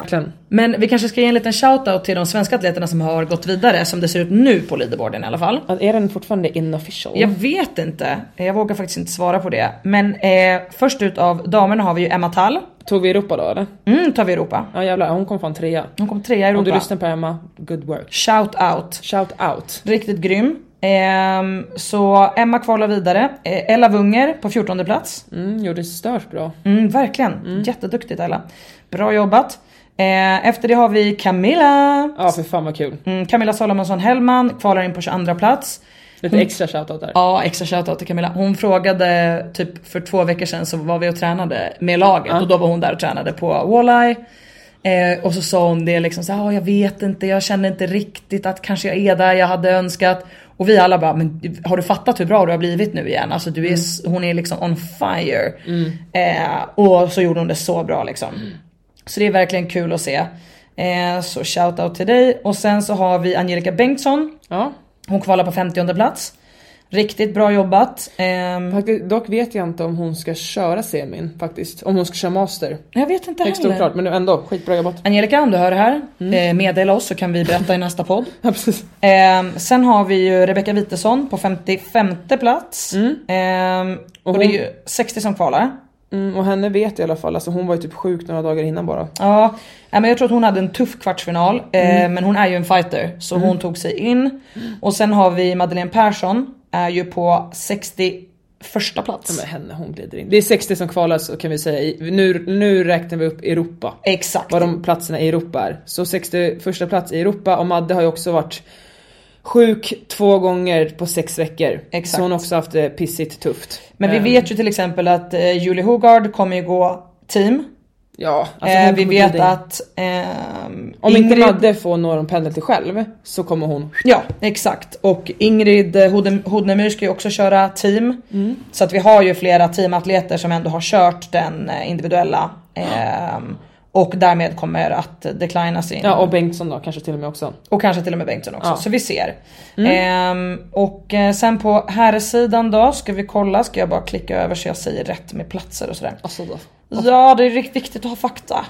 [SPEAKER 2] Verkligen.
[SPEAKER 1] Men vi kanske ska ge en liten shoutout till de svenska atleterna som har gått vidare som det ser ut nu på leaderboarden i alla fall.
[SPEAKER 2] Är den fortfarande inofficial?
[SPEAKER 1] Jag vet inte, jag vågar faktiskt inte svara på det. Men eh, först ut av damerna har vi ju Emma Tall.
[SPEAKER 2] Tog vi Europa då eller?
[SPEAKER 1] Mm, tar vi Europa.
[SPEAKER 2] Ja jävlar, hon kom fan trea.
[SPEAKER 1] Hon kom trea i
[SPEAKER 2] Om du
[SPEAKER 1] Europa.
[SPEAKER 2] lyssnar på Emma, good work.
[SPEAKER 1] Shout out.
[SPEAKER 2] Shout out.
[SPEAKER 1] Riktigt grym. Ehm, så Emma kvalar vidare. Eh, Ella Wunger på 14 plats.
[SPEAKER 2] Mm, gjorde stört bra.
[SPEAKER 1] Mm, verkligen. Jätteduktigt Ella. Bra jobbat. Eh, efter det har vi Camilla.
[SPEAKER 2] Ja för fan vad kul.
[SPEAKER 1] Mm, Camilla Salomonsson Hellman kvalar in på 22 plats.
[SPEAKER 2] Lite extra shoutout där.
[SPEAKER 1] Ja, extra shoutout till Camilla. Hon frågade typ för två veckor sedan så var vi och tränade med laget och då var hon där och tränade på Walleye. Eh, och så sa hon det liksom så "Ja, jag vet inte, jag känner inte riktigt att kanske jag är där jag hade önskat. Och vi alla bara, men har du fattat hur bra du har blivit nu igen? Alltså du är, s- hon är liksom on fire. Eh, och så gjorde hon det så bra liksom. Så det är verkligen kul att se. Eh, så shoutout till dig. Och sen så har vi Angelica Bengtsson.
[SPEAKER 2] Ja.
[SPEAKER 1] Hon kvalar på 50 plats. Riktigt bra jobbat. Ehm,
[SPEAKER 2] Faktiskt, dock vet jag inte om hon ska köra semin faktiskt. Om hon ska köra master.
[SPEAKER 1] jag vet inte
[SPEAKER 2] Högst
[SPEAKER 1] heller.
[SPEAKER 2] oklart men ändå skitbra jobbat.
[SPEAKER 1] Angelica om du hör det här,
[SPEAKER 2] Mm.
[SPEAKER 1] eh, meddela oss så kan vi berätta i nästa podd.
[SPEAKER 2] Ja precis.
[SPEAKER 1] Ehm, sen har vi ju Rebecca Witesson på 55 plats. Ehm, och,
[SPEAKER 2] Och
[SPEAKER 1] det är ju 60 som kvalar.
[SPEAKER 2] Mm, och henne vet jag i alla fall, alltså hon var ju typ sjuk några dagar innan bara.
[SPEAKER 1] Ja, ja, men jag tror att hon hade en tuff kvartsfinal. Eh, men hon är ju en fighter så hon tog sig in. Och sen har vi Madeleine Persson, är ju på 61 plats.
[SPEAKER 2] Men henne hon glider in. Det är 60 som kvalar så kan vi säga. Nu, nu räknar vi upp Europa.
[SPEAKER 1] Exakt.
[SPEAKER 2] Vad de platserna i Europa är. Så 61 plats i Europa och Madde har ju också varit sjuk två gånger på sex veckor.
[SPEAKER 1] Exakt.
[SPEAKER 2] Så hon har också haft det pissigt tufft.
[SPEAKER 1] Men vi
[SPEAKER 2] Ehm,
[SPEAKER 1] vet ju till exempel att eh, Julie Hogard kommer ju gå team.
[SPEAKER 2] Ja, alltså
[SPEAKER 1] eh, vi vet
[SPEAKER 2] in.
[SPEAKER 1] att ehm,
[SPEAKER 2] Om inte
[SPEAKER 1] Ingrid-
[SPEAKER 2] Madde får någon penalty själv så kommer hon...
[SPEAKER 1] Ja exakt och Ingrid eh, Hodnemyr ska ju också köra team.
[SPEAKER 2] Mm.
[SPEAKER 1] Så att vi har ju flera teamatleter som ändå har kört den eh, individuella. ehm, och därmed kommer att declina sin.
[SPEAKER 2] Ja och Bengtsson då kanske till och med också.
[SPEAKER 1] Och kanske till och med Bengtsson också.
[SPEAKER 2] Ja.
[SPEAKER 1] Så vi ser. Ehm, och eh, sen på herrsidan då ska vi kolla. Ska jag bara klicka över så jag säger rätt med platser och sådär.
[SPEAKER 2] Alltså då.
[SPEAKER 1] Ja det är riktigt viktigt att ha fakta.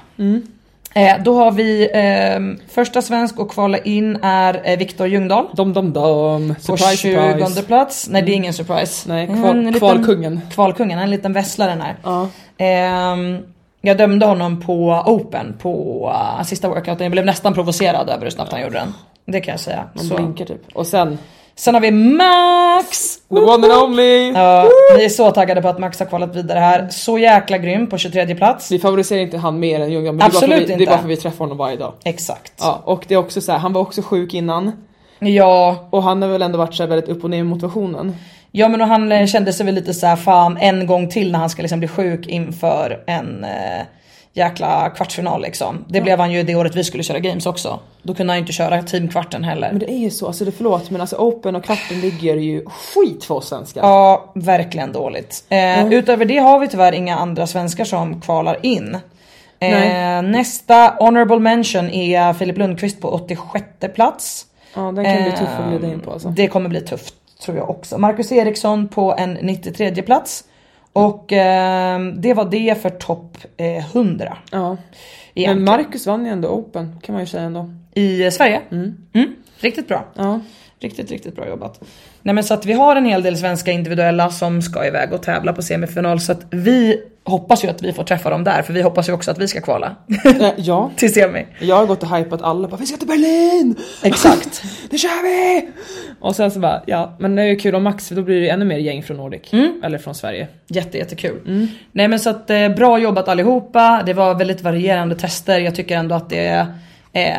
[SPEAKER 1] Eh, då har vi ehm, första svensk och kvala in är eh, Viktor Ljungdahl.
[SPEAKER 2] Dom dom dom.
[SPEAKER 1] På
[SPEAKER 2] Surprise
[SPEAKER 1] 20
[SPEAKER 2] surprise.
[SPEAKER 1] plats. Nej det är ingen surprise.
[SPEAKER 2] Nej,
[SPEAKER 1] En
[SPEAKER 2] kval,
[SPEAKER 1] liten-
[SPEAKER 2] kvalkungen.
[SPEAKER 1] Kvalkungen, en liten vesslare den här.
[SPEAKER 2] Ja.
[SPEAKER 1] Jag dömde honom på open på uh, sista workouten. Jag blev nästan provocerad över hur snabbt han gjorde den. Det kan jag säga.
[SPEAKER 2] Man
[SPEAKER 1] Så.
[SPEAKER 2] blinkar typ. Och sen,
[SPEAKER 1] Sen har vi Max!
[SPEAKER 2] the one and only!
[SPEAKER 1] Ja, vi är så taggade på att Max har kvalat vidare här. Så jäkla grym på 23 plats.
[SPEAKER 2] Vi favoriserar inte han mer än Ljungdahl men det är,
[SPEAKER 1] Absolut
[SPEAKER 2] vi, det är
[SPEAKER 1] inte.
[SPEAKER 2] bara för vi träffar honom varje dag.
[SPEAKER 1] Exakt.
[SPEAKER 2] Ja, och det är också så här, han var också sjuk innan.
[SPEAKER 1] Ja,
[SPEAKER 2] Och han har väl ändå varit så väldigt upp och ner med motivationen.
[SPEAKER 1] Ja men och han eh, kände sig väl lite så här fan en gång till när han ska liksom bli sjuk inför en eh, jäkla kvartsfinal liksom. Det blev han ju det året vi skulle köra games också. Då kunde han ju inte köra teamkvarten heller.
[SPEAKER 2] Men det är ju så, alltså det förlåt men alltså open och kvarten ligger ju skit för oss svenskar.
[SPEAKER 1] Ja, verkligen dåligt. Eh, Utöver det har vi tyvärr inga andra svenskar som kvalar in. Eh, nästa honorable mention är Filip Lundqvist på 86 plats.
[SPEAKER 2] Ja den kan bli tuff att glida in på alltså.
[SPEAKER 1] Det kommer bli tufft tror jag också. Marcus Eriksson på en 93 plats. Och ehm, det var det för topp eh, 100
[SPEAKER 2] Ja. Men. Marcus vann ju ändå open kan man ju säga ändå.
[SPEAKER 1] i Sverige. Mm, riktigt bra.
[SPEAKER 2] Ja.
[SPEAKER 1] Riktigt, riktigt bra jobbat. Nej men så att vi har en hel del svenska individuella som ska iväg och tävla på semifinal så att vi hoppas ju att vi får träffa dem där för vi hoppas ju också att vi ska kvala
[SPEAKER 2] Eh, ja.
[SPEAKER 1] till semi.
[SPEAKER 2] Jag har gått och hypat alla bara vi ska till Berlin!
[SPEAKER 1] Exakt.
[SPEAKER 2] Det kör vi! Och sen så bara ja men det är ju kul om Max för då blir det ju ännu mer gäng från Nordic. Eller från Sverige.
[SPEAKER 1] Jätte, jättekul. Nej men så att eh, bra jobbat allihopa. Det var väldigt varierande tester. Jag tycker ändå att det Eh,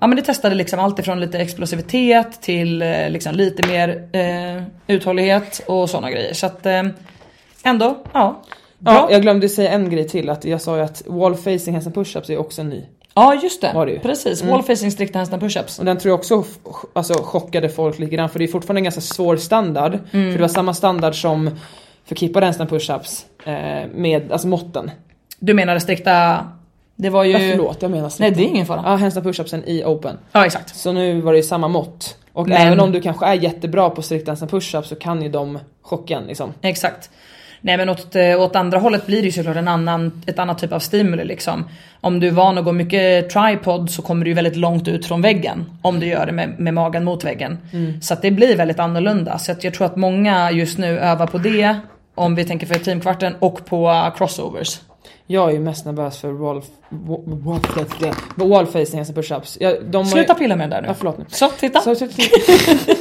[SPEAKER 1] ja men det testade liksom allt ifrån lite explosivitet till eh, liksom lite mer eh, uthållighet och sådana grejer. Så att eh, ändå, ja.
[SPEAKER 2] Ja, jag glömde säga en grej till att jag sa ju att wall facing hands and push-ups är också en ny.
[SPEAKER 1] Ja just det,
[SPEAKER 2] det
[SPEAKER 1] precis. Wall facing strikta handstand push-ups.
[SPEAKER 2] Och den tror jag också alltså, chockade folk lite grann för det är fortfarande en ganska svår standard. För det var samma standard som för kippade handstand push-ups eh, med alltså måtten.
[SPEAKER 1] Du menar strikta, det var ju...
[SPEAKER 2] Ja, förlåt jag menar
[SPEAKER 1] Nej det är ingen fara.
[SPEAKER 2] Ja, handstand push-upsen i open.
[SPEAKER 1] Ja exakt.
[SPEAKER 2] Så nu var det ju samma mått. Och
[SPEAKER 1] Men-
[SPEAKER 2] även om du kanske är jättebra på strikt handstand push-ups så kan ju de chocka en liksom.
[SPEAKER 1] Exakt. Nej men åt, eh, åt andra hållet blir det ju såklart en annan, ett annat typ av stimuli liksom. Om du är van att gå mycket tripod så kommer du ju väldigt långt ut från väggen. Om du gör det med, med magen mot väggen. Så att det blir väldigt annorlunda. Så att jag tror att många just nu övar på det. Om vi tänker för teamkvarten och på crossovers.
[SPEAKER 2] Jag är ju mest nervös för wall, wall, wall, wall facing handstand push-ups. Jag, ju-
[SPEAKER 1] Sluta pilla med det där nu.
[SPEAKER 2] Ja förlåt nu.
[SPEAKER 1] Så titta.
[SPEAKER 2] Så, så, så.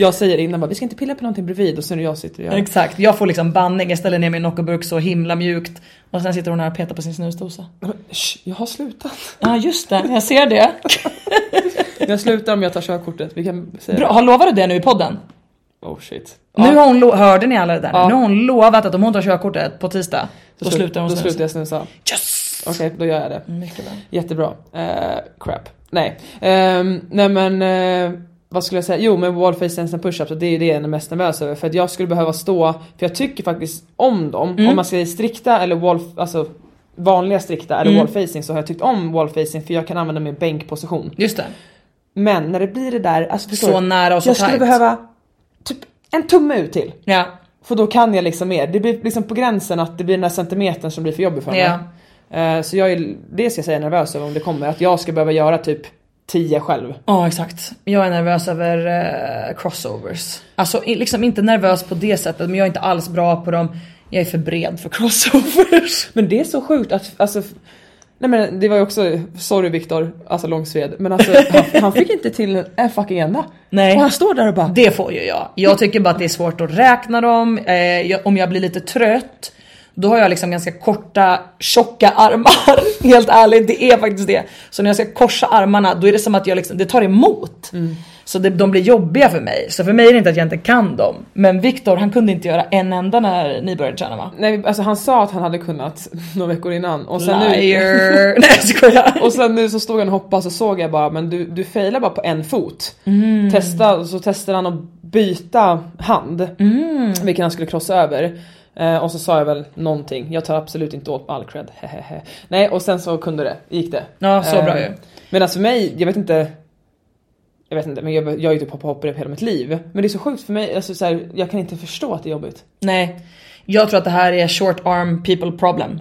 [SPEAKER 2] jag säger innan bara, vi ska inte pilla på någonting bredvid och sen är det jag sitter och gör.
[SPEAKER 1] Exakt, jag får liksom banning, jag ställer ner min Noccoburk så himla mjukt. Och sen sitter hon här och petar på sin snusdosa.
[SPEAKER 2] Jag har slutat.
[SPEAKER 1] Ja just det, jag ser det.
[SPEAKER 2] Jag slutar om jag tar körkortet, vi kan säga
[SPEAKER 1] Bra, har lovat du det nu i podden?
[SPEAKER 2] Oh shit.
[SPEAKER 1] Nu har hon, lo- hörde ni alla det där?
[SPEAKER 2] Ja.
[SPEAKER 1] Nu har hon lovat att om hon tar körkortet på tisdag, då,
[SPEAKER 2] slu-
[SPEAKER 1] slutar hon
[SPEAKER 2] Då
[SPEAKER 1] snusa.
[SPEAKER 2] slutar jag snusa.
[SPEAKER 1] Yes!
[SPEAKER 2] Okej, då gör jag det.
[SPEAKER 1] Mycket bra.
[SPEAKER 2] Jättebra. Eh, crap. Nej. Ehm, nej men, eh, vad skulle jag säga? Jo men wall face and push-ups, det är ju det jag är mest nervös över. För att jag skulle behöva stå, för jag tycker faktiskt om dem.
[SPEAKER 1] Mm.
[SPEAKER 2] Om man ska strikta eller wall, alltså vanliga strikta eller
[SPEAKER 1] Mm.
[SPEAKER 2] wall facing så har jag tyckt om wall facing för jag kan använda min bänkposition.
[SPEAKER 1] Just det.
[SPEAKER 2] Men när det blir det där, alltså förstår
[SPEAKER 1] Så
[SPEAKER 2] du?
[SPEAKER 1] nära och så
[SPEAKER 2] Jag skulle
[SPEAKER 1] tight.
[SPEAKER 2] behöva typ en tumme ut till.
[SPEAKER 1] Ja.
[SPEAKER 2] För då kan jag liksom mer. Det blir liksom på gränsen att det blir den där centimetern som blir för jobbig för mig.
[SPEAKER 1] Ja.
[SPEAKER 2] Eh, så jag är, det ska jag säga nervös över om det kommer. Att jag ska behöva göra typ 10 själv.
[SPEAKER 1] Ja exakt. Jag är nervös över eh, crossovers. Alltså liksom inte nervös på det sättet men jag är inte alls bra på dem. Jag är för bred för crossovers.
[SPEAKER 2] Men det är så sjukt att alltså Nej men det var ju också, sorry Viktor, alltså Långsved, men alltså han, han fick inte till en fucking enda.
[SPEAKER 1] Nej.
[SPEAKER 2] Och han står där och bara
[SPEAKER 1] Det får ju jag. Jag tycker bara att det är svårt att räkna dem. Eh, jag, om jag blir lite trött då har jag liksom ganska korta tjocka armar. Helt ärligt, det är faktiskt det. Så när jag ska korsa armarna då är det som att jag liksom, det tar emot. Så det, de blir jobbiga för mig. Så för mig är det inte att jag inte kan dem. Men Viktor han kunde inte göra en enda när ni började träna va?
[SPEAKER 2] Nej alltså han sa att han hade kunnat några veckor innan och sen nu
[SPEAKER 1] Liar! Nej jag skojar.
[SPEAKER 2] Och sen nu så stod han och hoppade så såg jag bara men du, du failar bara på en fot.
[SPEAKER 1] Mm.
[SPEAKER 2] Testa, så testade han att byta hand.
[SPEAKER 1] Mm.
[SPEAKER 2] Vilken han skulle krossa över. Eh, och så sa jag väl någonting. Jag tar absolut inte åt all cred. hehehe. Nej och sen så kunde det, gick det.
[SPEAKER 1] Ja, så bra ju.
[SPEAKER 2] Men alltså för mig, jag vet inte. Jag vet inte men jag, jag har ju typ hoppat hopprep hela mitt liv. Men det är så sjukt för mig, alltså så här, jag kan inte förstå att det är jobbigt.
[SPEAKER 1] Nej. Jag tror att det här är short arm people problem.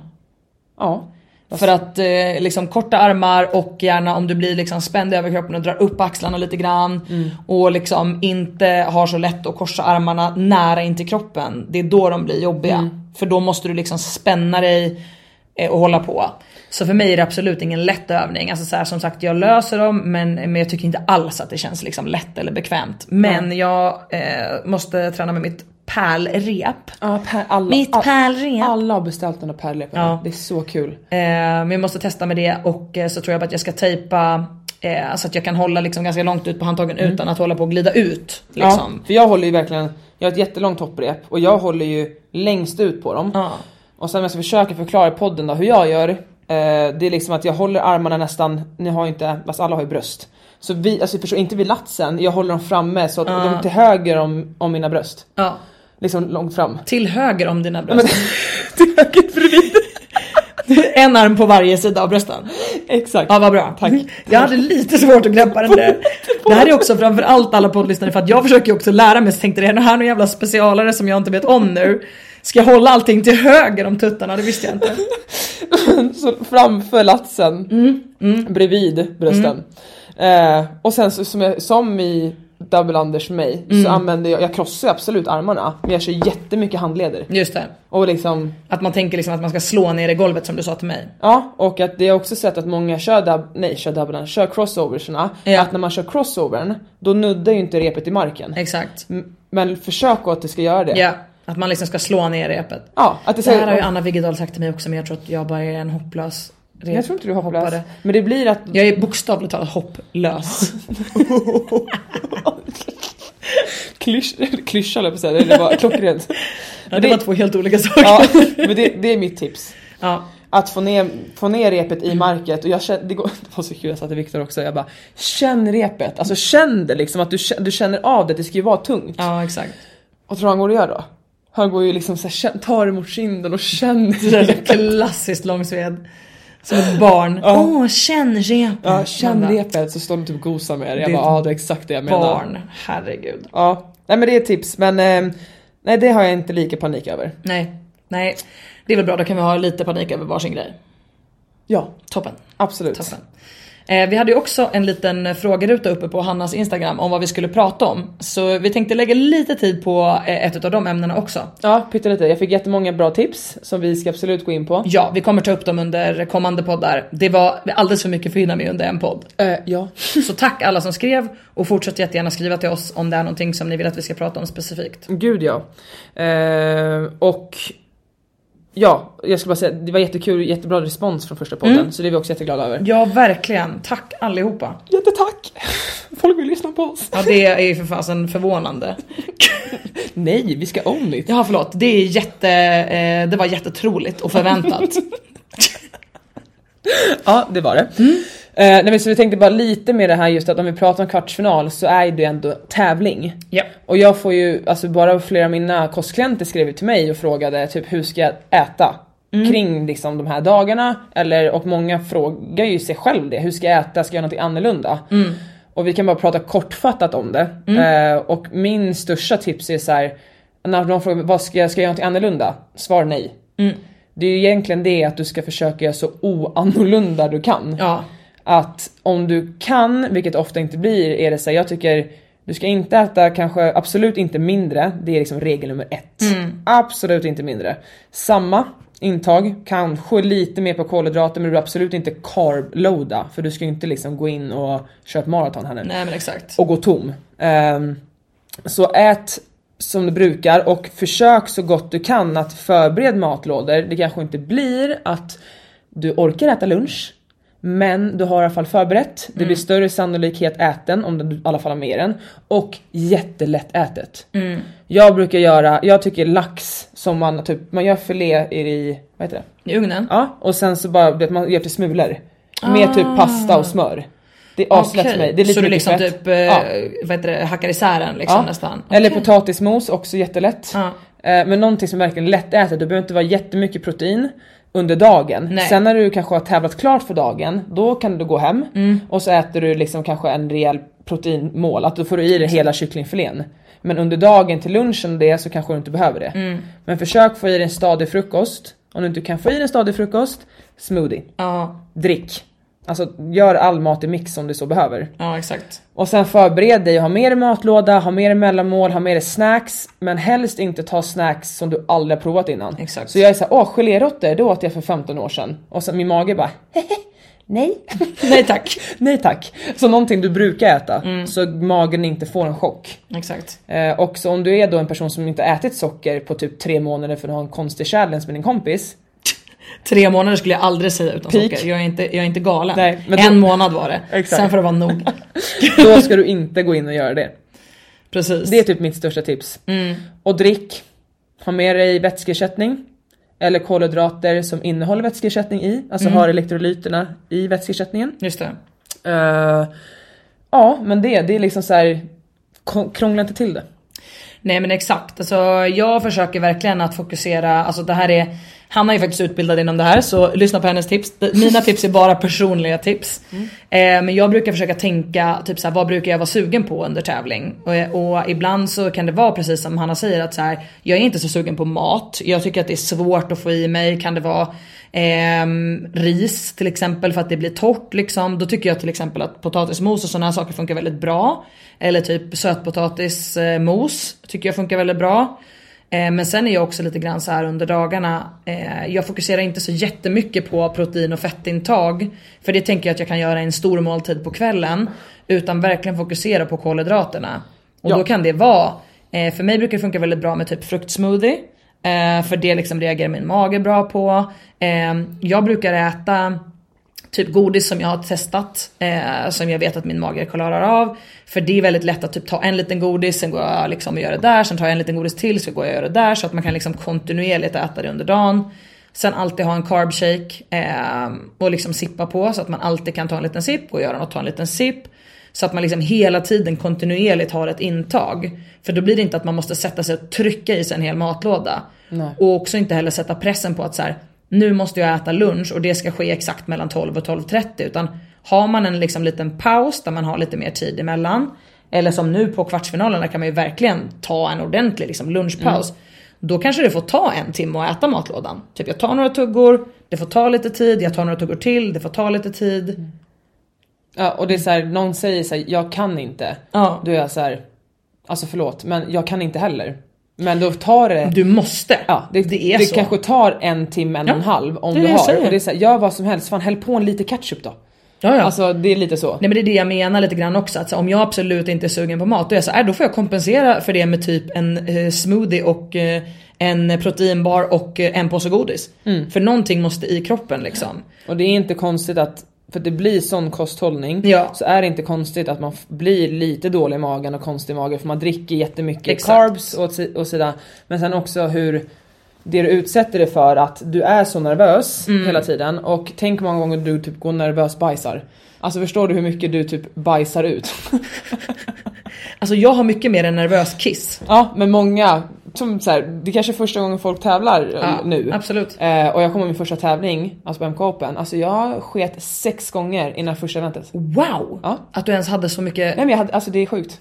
[SPEAKER 2] Ja.
[SPEAKER 1] För att eh, liksom korta armar och gärna om du blir liksom spänd över kroppen och drar upp axlarna lite grann. Och liksom inte har så lätt att korsa armarna nära in till kroppen. Det är då de blir jobbiga. För då måste du liksom spänna dig eh, och hålla på. Så för mig är det absolut ingen lätt övning. Alltså så här, som sagt jag löser dem men, men jag tycker inte alls att det känns liksom lätt eller bekvämt. Men jag eh, måste träna med mitt pärlrep.
[SPEAKER 2] Ja, per, alla,
[SPEAKER 1] Mitt
[SPEAKER 2] all-
[SPEAKER 1] pärlrep.
[SPEAKER 2] Alla har beställt den här pärlepen.
[SPEAKER 1] Ja.
[SPEAKER 2] Det är så kul.
[SPEAKER 1] Eh, men jag måste testa med det och eh, så tror jag att jag ska tejpa eh, så att jag kan hålla liksom ganska långt ut på handtagen utan att hålla på att glida ut. Liksom.
[SPEAKER 2] Ja, för jag håller ju verkligen, jag har ett jättelångt hopprep och jag håller ju längst ut på dem.
[SPEAKER 1] Ja.
[SPEAKER 2] Och sen om jag ska försöka förklara i podden då hur jag gör. Eh, det är liksom att jag håller armarna nästan, ni har ju inte, fast alla har ju bröst. Så vi, alltså förstår inte vid latsen, jag håller dem framme så att de är till höger om, om mina bröst.
[SPEAKER 1] Ja.
[SPEAKER 2] Liksom långt fram.
[SPEAKER 1] Till höger om dina bröst.
[SPEAKER 2] till höger bredvid.
[SPEAKER 1] en arm på varje sida av brösten.
[SPEAKER 2] Exakt.
[SPEAKER 1] Ja vad bra.
[SPEAKER 2] Tack.
[SPEAKER 1] Jag hade lite svårt att greppa den där. Det här är också framförallt alla poddlyssnare för att jag försöker också lära mig så tänkte det här är någon jävla specialare som jag inte vet om nu. Ska jag hålla allting till höger om tuttarna? Det visste jag inte.
[SPEAKER 2] Så framför latsen,
[SPEAKER 1] Mm,
[SPEAKER 2] bredvid brösten. Eh, och sen så, som, som i Double Anders för mig
[SPEAKER 1] Mm.
[SPEAKER 2] så använder jag, jag krossar absolut armarna men jag kör jättemycket handleder.
[SPEAKER 1] Just det.
[SPEAKER 2] Och liksom,
[SPEAKER 1] Att man tänker liksom att man ska slå ner i golvet som du sa till mig.
[SPEAKER 2] ja och att det har också sett att många kör dub, nej kör double Anders, kör crossoversna.
[SPEAKER 1] Ja.
[SPEAKER 2] Att när man kör crossovern då nuddar ju inte repet i marken.
[SPEAKER 1] Exakt.
[SPEAKER 2] Men försök att det ska göra det.
[SPEAKER 1] Ja, att man liksom ska slå ner repet.
[SPEAKER 2] Ja, att det,
[SPEAKER 1] Det här har ju Anna Wiggedal sagt till mig också men jag tror att jag bara är en hopplös rep-
[SPEAKER 2] jag tror inte du har hopplös.
[SPEAKER 1] hoppare.
[SPEAKER 2] Men det blir att
[SPEAKER 1] Jag är bokstavligt talat hopplös.
[SPEAKER 2] klysch, klyscha höll jag på att säga, det var klockrent.
[SPEAKER 1] Ja, det var två helt olika saker.
[SPEAKER 2] Ja, men det, det är mitt tips.
[SPEAKER 1] Ja.
[SPEAKER 2] Att få ner, få ner repet i market och jag kände, det, går, det var så kul, jag sa till Viktor också, jag bara Känn repet, alltså känn det liksom att du, du känner av det, det ska ju vara tungt.
[SPEAKER 1] ja exakt.
[SPEAKER 2] Och tror du han går att göra då? Han går ju liksom så här, känn, tar det mot kinden och känner
[SPEAKER 1] Det är klassiskt långsved. Som ett barn. Åh, känn repet.
[SPEAKER 2] Ja, känn repet så står de typ och gosar med det. Jag bara, ja det är exakt det jag menar.
[SPEAKER 1] Barn, herregud.
[SPEAKER 2] Ja, nej men det är ett tips men eh, nej det har jag inte lika panik över.
[SPEAKER 1] Nej, nej. Det är väl bra, då kan vi ha lite panik över varsin grej.
[SPEAKER 2] Ja,
[SPEAKER 1] Toppen.
[SPEAKER 2] absolut.
[SPEAKER 1] Toppen. Eh, vi hade ju också en liten frågeruta uppe på Hannas Instagram om vad vi skulle prata om. Så vi tänkte lägga lite tid på eh, ett av de ämnena också.
[SPEAKER 2] Ja, pyttelite. Jag fick jättemånga bra tips som vi ska absolut gå in på.
[SPEAKER 1] Ja, vi kommer ta upp dem under kommande poddar. Det var alldeles för mycket för att hinna med under en podd.
[SPEAKER 2] Eh, ja.
[SPEAKER 1] Så tack alla som skrev och fortsätt jättegärna skriva till oss om det är någonting som ni vill att vi ska prata om specifikt.
[SPEAKER 2] Gud ja. Eh, och ja, jag skulle bara säga det var jättekul, jättebra respons från första podden så det är vi också jätteglada över.
[SPEAKER 1] Ja, verkligen. Tack allihopa.
[SPEAKER 2] Jättetack! Folk vill lyssna på oss.
[SPEAKER 1] Ja, det är ju för fasen förvånande.
[SPEAKER 2] Nej, vi ska own it.
[SPEAKER 1] Ja, förlåt. Det är jätte, eh, det var jättetroligt och förväntat.
[SPEAKER 2] Ja, det var det. Eh, nej, men så vi tänkte bara lite med det här just att om vi pratar om kvartsfinal så är det ändå tävling.
[SPEAKER 1] ja.
[SPEAKER 2] Och jag får ju, alltså bara flera av mina kostklienter skrev till mig och frågade typ hur ska jag äta? Kring liksom de här dagarna, eller och många frågar ju sig själv det, hur ska jag äta, ska jag göra något annorlunda? Och vi kan bara prata kortfattat om det.
[SPEAKER 1] Mm.
[SPEAKER 2] Eh, och min största tips är så här, när de frågar vad ska jag, ska jag göra något annorlunda? Svar nej.
[SPEAKER 1] Mm.
[SPEAKER 2] Det är ju egentligen det att du ska försöka göra så oannorlunda du kan.
[SPEAKER 1] Ja.
[SPEAKER 2] Att om du kan, vilket ofta inte blir, är det så här, jag tycker du ska inte äta kanske absolut inte mindre, det är liksom regel nummer ett. Absolut inte mindre. Samma intag, kanske lite mer på kolhydrater men du är absolut inte carb-loada för du ska ju inte liksom gå in och köra ett maraton här nu
[SPEAKER 1] Nej men exakt.
[SPEAKER 2] och gå tom. Ehm, så ät som du brukar och försök så gott du kan att förbered matlådor. Det kanske inte blir att du orkar äta lunch. Men du har i alla fall förberett. Det blir större sannolikhet äten om du i alla fall har med den. Och jättelätt ätet. Jag brukar göra, jag tycker lax som man typ, man gör filé i, vad heter det?
[SPEAKER 1] I ugnen?
[SPEAKER 2] Ja, och sen så bara, vet, man gör till smulor. Med typ pasta och smör. Det är aslätt
[SPEAKER 1] Okej,
[SPEAKER 2] för mig. Det är lite
[SPEAKER 1] så du liksom
[SPEAKER 2] fett.
[SPEAKER 1] typ eh,
[SPEAKER 2] Ja.
[SPEAKER 1] vad heter det, hackar isär den liksom
[SPEAKER 2] Ja.
[SPEAKER 1] nästan?
[SPEAKER 2] Eller
[SPEAKER 1] Okej.
[SPEAKER 2] potatismos, också jättelätt.
[SPEAKER 1] Ja.
[SPEAKER 2] Eh, Men någonting som är verkligen lättätet, det behöver inte vara jättemycket protein under dagen.
[SPEAKER 1] Nej.
[SPEAKER 2] Sen när du kanske har tävlat klart för dagen, då kan du gå hem
[SPEAKER 1] Mm.
[SPEAKER 2] och så äter du liksom kanske en rejäl proteinmål, att du får i dig hela kycklingfilén. Men under dagen till lunchen och det så kanske du inte behöver det.
[SPEAKER 1] Mm.
[SPEAKER 2] Men försök få i dig en stadig frukost. Om du inte kan få i dig en stadig frukost, smoothie.
[SPEAKER 1] Ja,
[SPEAKER 2] Drick. Alltså gör all mat i mix om du så behöver.
[SPEAKER 1] ja exakt.
[SPEAKER 2] Och sen förbered dig och ha med dig matlåda, ha med dig mellanmål, ha med dig snacks. Men helst inte ta snacks som du aldrig har provat innan.
[SPEAKER 1] Exakt.
[SPEAKER 2] Så jag är såhär, åh geléråttor, det åt jag för 15 år sedan. Och sen min mage bara, nej.
[SPEAKER 1] Nej tack.
[SPEAKER 2] nej tack. Så någonting du brukar äta,
[SPEAKER 1] Mm.
[SPEAKER 2] så magen inte får en chock.
[SPEAKER 1] Exakt.
[SPEAKER 2] Eh, och så om du är då en person som inte ätit socker på typ tre månader för att ha en konstig challenge med din kompis.
[SPEAKER 1] Tre månader skulle jag aldrig säga utan
[SPEAKER 2] Peak.
[SPEAKER 1] socker. Jag är inte, jag är inte galen.
[SPEAKER 2] Nej, men
[SPEAKER 1] en
[SPEAKER 2] då-
[SPEAKER 1] månad var det.
[SPEAKER 2] Exakt.
[SPEAKER 1] Sen får det vara nog.
[SPEAKER 2] Då ska du inte gå in och göra det.
[SPEAKER 1] Precis.
[SPEAKER 2] Det är typ mitt största tips.
[SPEAKER 1] Mm.
[SPEAKER 2] Och drick. Ha med dig vätskeersättning. Eller kolhydrater som innehåller vätskeersättning i. Alltså
[SPEAKER 1] Mm.
[SPEAKER 2] har elektrolyterna i vätskeersättningen.
[SPEAKER 1] Just det.
[SPEAKER 2] Eh, ja men det, det är liksom så här. Krångla inte till det.
[SPEAKER 1] Nej men exakt, alltså, jag försöker verkligen att fokusera, alltså det här är Hanna är faktiskt utbildad inom det här så lyssna på hennes tips. Mina tips är bara personliga tips. Eh, men jag brukar försöka tänka typ såhär, vad brukar jag vara sugen på under tävling? Och, och ibland så kan det vara precis som Hanna säger att så här, jag är inte så sugen på mat. Jag tycker att det är svårt att få i mig. Kan det vara ehm, ris till exempel för att det blir torrt liksom. Då tycker jag till exempel att potatismos och sådana här saker funkar väldigt bra. Eller typ sötpotatismos tycker jag funkar väldigt bra. Eh, Men sen är jag också lite grann så här under dagarna. Eh, jag fokuserar inte så jättemycket på protein och fettintag. För det tänker jag att jag kan göra i en stor måltid på kvällen. Utan verkligen fokusera på kolhydraterna. Och
[SPEAKER 2] Ja.
[SPEAKER 1] då kan det vara, eh, för mig brukar det funka väldigt bra med typ fruktsmoothie. För det liksom reagerar min mage bra på. Jag brukar äta typ godis som jag har testat. Eh, som jag vet att min mage klarar av. För det är väldigt lätt att typ ta en liten godis, sen går jag liksom och gör det där. Sen tar jag en liten godis till, så går jag och gör det där. Så att man kan liksom kontinuerligt äta det under dagen. Sen alltid ha en carb shake eh, och liksom sippa på så att man alltid kan ta en liten sipp och göra något, ta en liten sipp. Så att man liksom hela tiden kontinuerligt har ett intag. För då blir det inte att man måste sätta sig och trycka i sig en hel matlåda.
[SPEAKER 2] Nej.
[SPEAKER 1] Och också inte heller sätta pressen på att så här, nu måste jag äta lunch och det ska ske exakt mellan 12 och 12.30. Utan har man en liksom liten paus där man har lite mer tid emellan. Eller som nu på kvartsfinalerna kan man ju verkligen ta en ordentlig liksom lunchpaus. Då kanske det får ta en timme att äta matlådan. Typ jag tar några tuggor, det får ta lite tid, jag tar några tuggor till, det får ta lite tid.
[SPEAKER 2] Ja, och det är så här, någon säger så här, jag kan inte.
[SPEAKER 1] Ja.
[SPEAKER 2] Då är jag så här, alltså förlåt men jag kan inte heller. Men då tar det
[SPEAKER 1] Du måste.
[SPEAKER 2] Ja, det,
[SPEAKER 1] det är
[SPEAKER 2] det
[SPEAKER 1] så.
[SPEAKER 2] kanske tar en timme, en och en halv om
[SPEAKER 1] det
[SPEAKER 2] du har. Och det är så här, gör vad som helst, fan häll på en liter ketchup då.
[SPEAKER 1] Ja, ja.
[SPEAKER 2] Alltså det är lite så.
[SPEAKER 1] Nej men det är det jag menar lite grann också. Att så, om jag absolut inte är sugen på mat, då är jag så här, då får jag kompensera för det med typ en eh, smoothie och eh, en proteinbar och eh, en påse godis.
[SPEAKER 2] Mm.
[SPEAKER 1] För någonting måste i kroppen liksom.
[SPEAKER 2] Och det är inte konstigt att, för att det blir sån kosthållning,
[SPEAKER 1] Ja.
[SPEAKER 2] så är det inte konstigt att man blir lite dålig i magen och konstig i magen för man dricker jättemycket
[SPEAKER 1] Exakt.
[SPEAKER 2] carbs och, och sida. Men sen också hur det du utsätter dig för att du är så nervös
[SPEAKER 1] Mm.
[SPEAKER 2] hela tiden och tänk många gånger du typ går nervös bajsar. Alltså förstår du hur mycket du typ bajsar ut?
[SPEAKER 1] Alltså jag har mycket mer en nervös kiss.
[SPEAKER 2] Ja men många, som så här, det kanske är första gången folk tävlar eh,
[SPEAKER 1] Ja,
[SPEAKER 2] nu.
[SPEAKER 1] absolut.
[SPEAKER 2] Eh, och jag kommer min första tävling, alltså på MK Open. Alltså jag sket sex gånger innan första eventet.
[SPEAKER 1] Wow!
[SPEAKER 2] Ja.
[SPEAKER 1] Att du ens hade så mycket...
[SPEAKER 2] Nej men jag hade, alltså det är sjukt.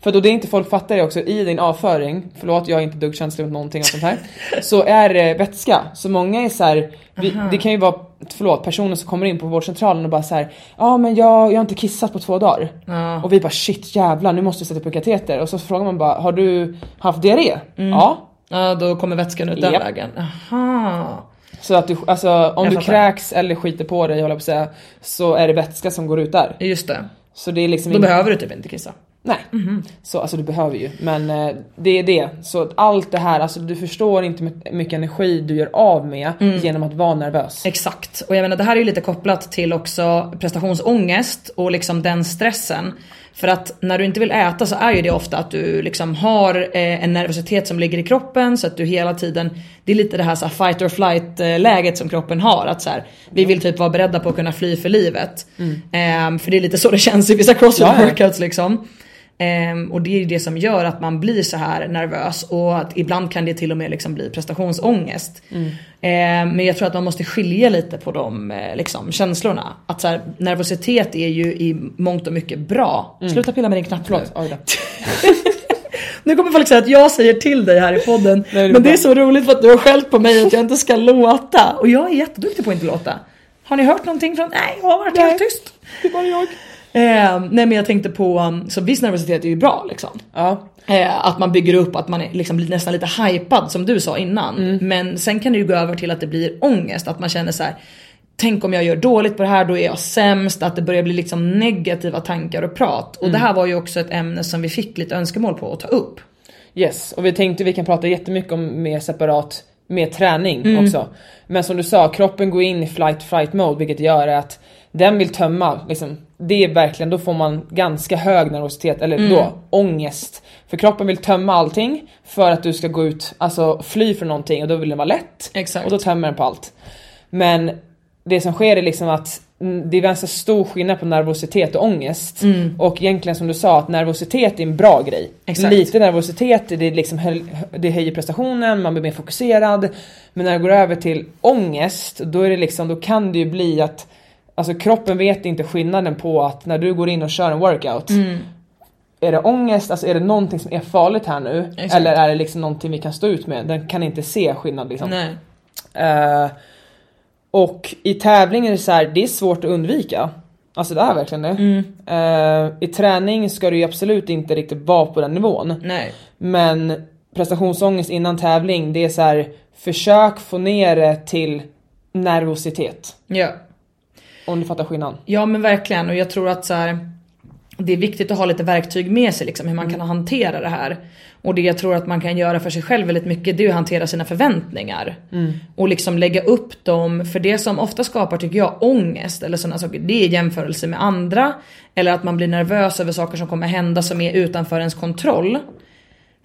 [SPEAKER 2] För då det är inte folk fattar det också, i din avföring, förlåt jag är inte dugg känslig mot någonting av sånt här. så är det vätska. Så många är så här, vi, det kan ju vara, förlåt, personer som kommer in på vårdcentralen och bara så här, ja men jag, jag har inte kissat på två dagar.
[SPEAKER 1] Ja.
[SPEAKER 2] Och vi bara shit jävlar nu måste vi sätta en kateter. Och så frågar man bara, har du haft diarré? Ja.
[SPEAKER 1] Ja, då kommer vätskan ut den
[SPEAKER 2] Japp.
[SPEAKER 1] vägen. Aha.
[SPEAKER 2] Så att du, alltså om
[SPEAKER 1] Jag
[SPEAKER 2] du kräks eller skiter på dig håller jag på att säga, så är det vätska som går ut där.
[SPEAKER 1] Just det.
[SPEAKER 2] Så det är liksom
[SPEAKER 1] Då
[SPEAKER 2] ing-
[SPEAKER 1] behöver du typ inte kissa.
[SPEAKER 2] Nej. Så alltså du behöver ju. Men eh, det är det. Så allt det här, alltså du förstår inte hur mycket energi du gör av med genom att vara nervös.
[SPEAKER 1] Exakt. Och jag menar det här är ju lite kopplat till också prestationsångest och liksom den stressen. För att när du inte vill äta så är ju det ofta att du liksom har eh, en nervositet som ligger i kroppen så att du hela tiden, det är lite det här, så här fight or flight eh, läget som kroppen har. Att så här, vi vill typ vara beredda på att kunna fly för livet. Ehm, för det är lite så det känns i vissa crossfit workouts liksom. Ehm, och det är det som gör att man blir så här nervös och att ibland kan det till och med liksom bli prestationsångest. Ehm, men jag tror att man måste skilja lite på de eh, liksom, känslorna. Att så här, nervositet är ju i mångt och mycket bra. Sluta pilla med din knapp
[SPEAKER 2] Förlåt,
[SPEAKER 1] nu.
[SPEAKER 2] oj.
[SPEAKER 1] Nu kommer folk säga att jag säger till dig här i podden.
[SPEAKER 2] Nej, det
[SPEAKER 1] men det är så roligt för att du har skällt på mig att jag inte ska låta. Och jag är jätteduktig på att inte låta. Har ni hört någonting från... Nej, jag har varit helt tyst.
[SPEAKER 2] Det var jag.
[SPEAKER 1] Eh, nej men jag tänkte på, um, så viss nervositet är ju bra liksom.
[SPEAKER 2] Ja.
[SPEAKER 1] Eh, att man bygger upp, att man är liksom blir nästan lite hypad som du sa innan. Men sen kan det ju gå över till att det blir ångest, att man känner så här. Tänk om jag gör dåligt på det här, då är jag sämst. Att det börjar bli liksom negativa tankar och prat. Och det här var ju också ett ämne som vi fick lite önskemål på att ta upp.
[SPEAKER 2] Yes, och vi tänkte vi kan prata jättemycket om mer separat med träning
[SPEAKER 1] Mm.
[SPEAKER 2] också. Men som du sa, kroppen går in i flight fight mode vilket gör att den vill tömma, liksom, det är verkligen, då får man ganska hög nervositet, eller
[SPEAKER 1] Mm.
[SPEAKER 2] då ångest. För kroppen vill tömma allting för att du ska gå ut, alltså fly från någonting och då vill den vara lätt.
[SPEAKER 1] Exakt.
[SPEAKER 2] Och då tömmer den på allt. Men det som sker är liksom att mm, det är ganska stor skillnad på nervositet och ångest. Och egentligen som du sa att nervositet är en bra grej.
[SPEAKER 1] Mm. Exakt.
[SPEAKER 2] Lite nervositet, det, liksom, det höjer prestationen, man blir mer fokuserad. Men när det går över till ångest, då, är det liksom, då kan det ju bli att Alltså kroppen vet inte skillnaden på att när du går in och kör en workout
[SPEAKER 1] Mm.
[SPEAKER 2] Är det ångest, alltså är det någonting som är farligt här nu?
[SPEAKER 1] Exakt.
[SPEAKER 2] Eller är det liksom någonting vi kan stå ut med? Den kan inte se skillnad liksom.
[SPEAKER 1] Nej.
[SPEAKER 2] Eh, och i tävling är det så här, det är svårt att undvika. Alltså det är verkligen det.
[SPEAKER 1] Mm.
[SPEAKER 2] Eh, I träning ska du ju absolut inte riktigt vara på den nivån.
[SPEAKER 1] Nej.
[SPEAKER 2] Men prestationsångest innan tävling, det är så här, försök få ner det till nervositet.
[SPEAKER 1] Ja.
[SPEAKER 2] Om du fattar skillnaden.
[SPEAKER 1] Ja men verkligen och jag tror att så här, det är viktigt att ha lite verktyg med sig liksom hur man kan hantera det här. Och det jag tror att man kan göra för sig själv väldigt mycket det är att hantera sina förväntningar. Och liksom lägga upp dem, för det som ofta skapar tycker jag ångest eller sådana saker det är jämförelse med andra. Eller att man blir nervös över saker som kommer hända som är utanför ens kontroll.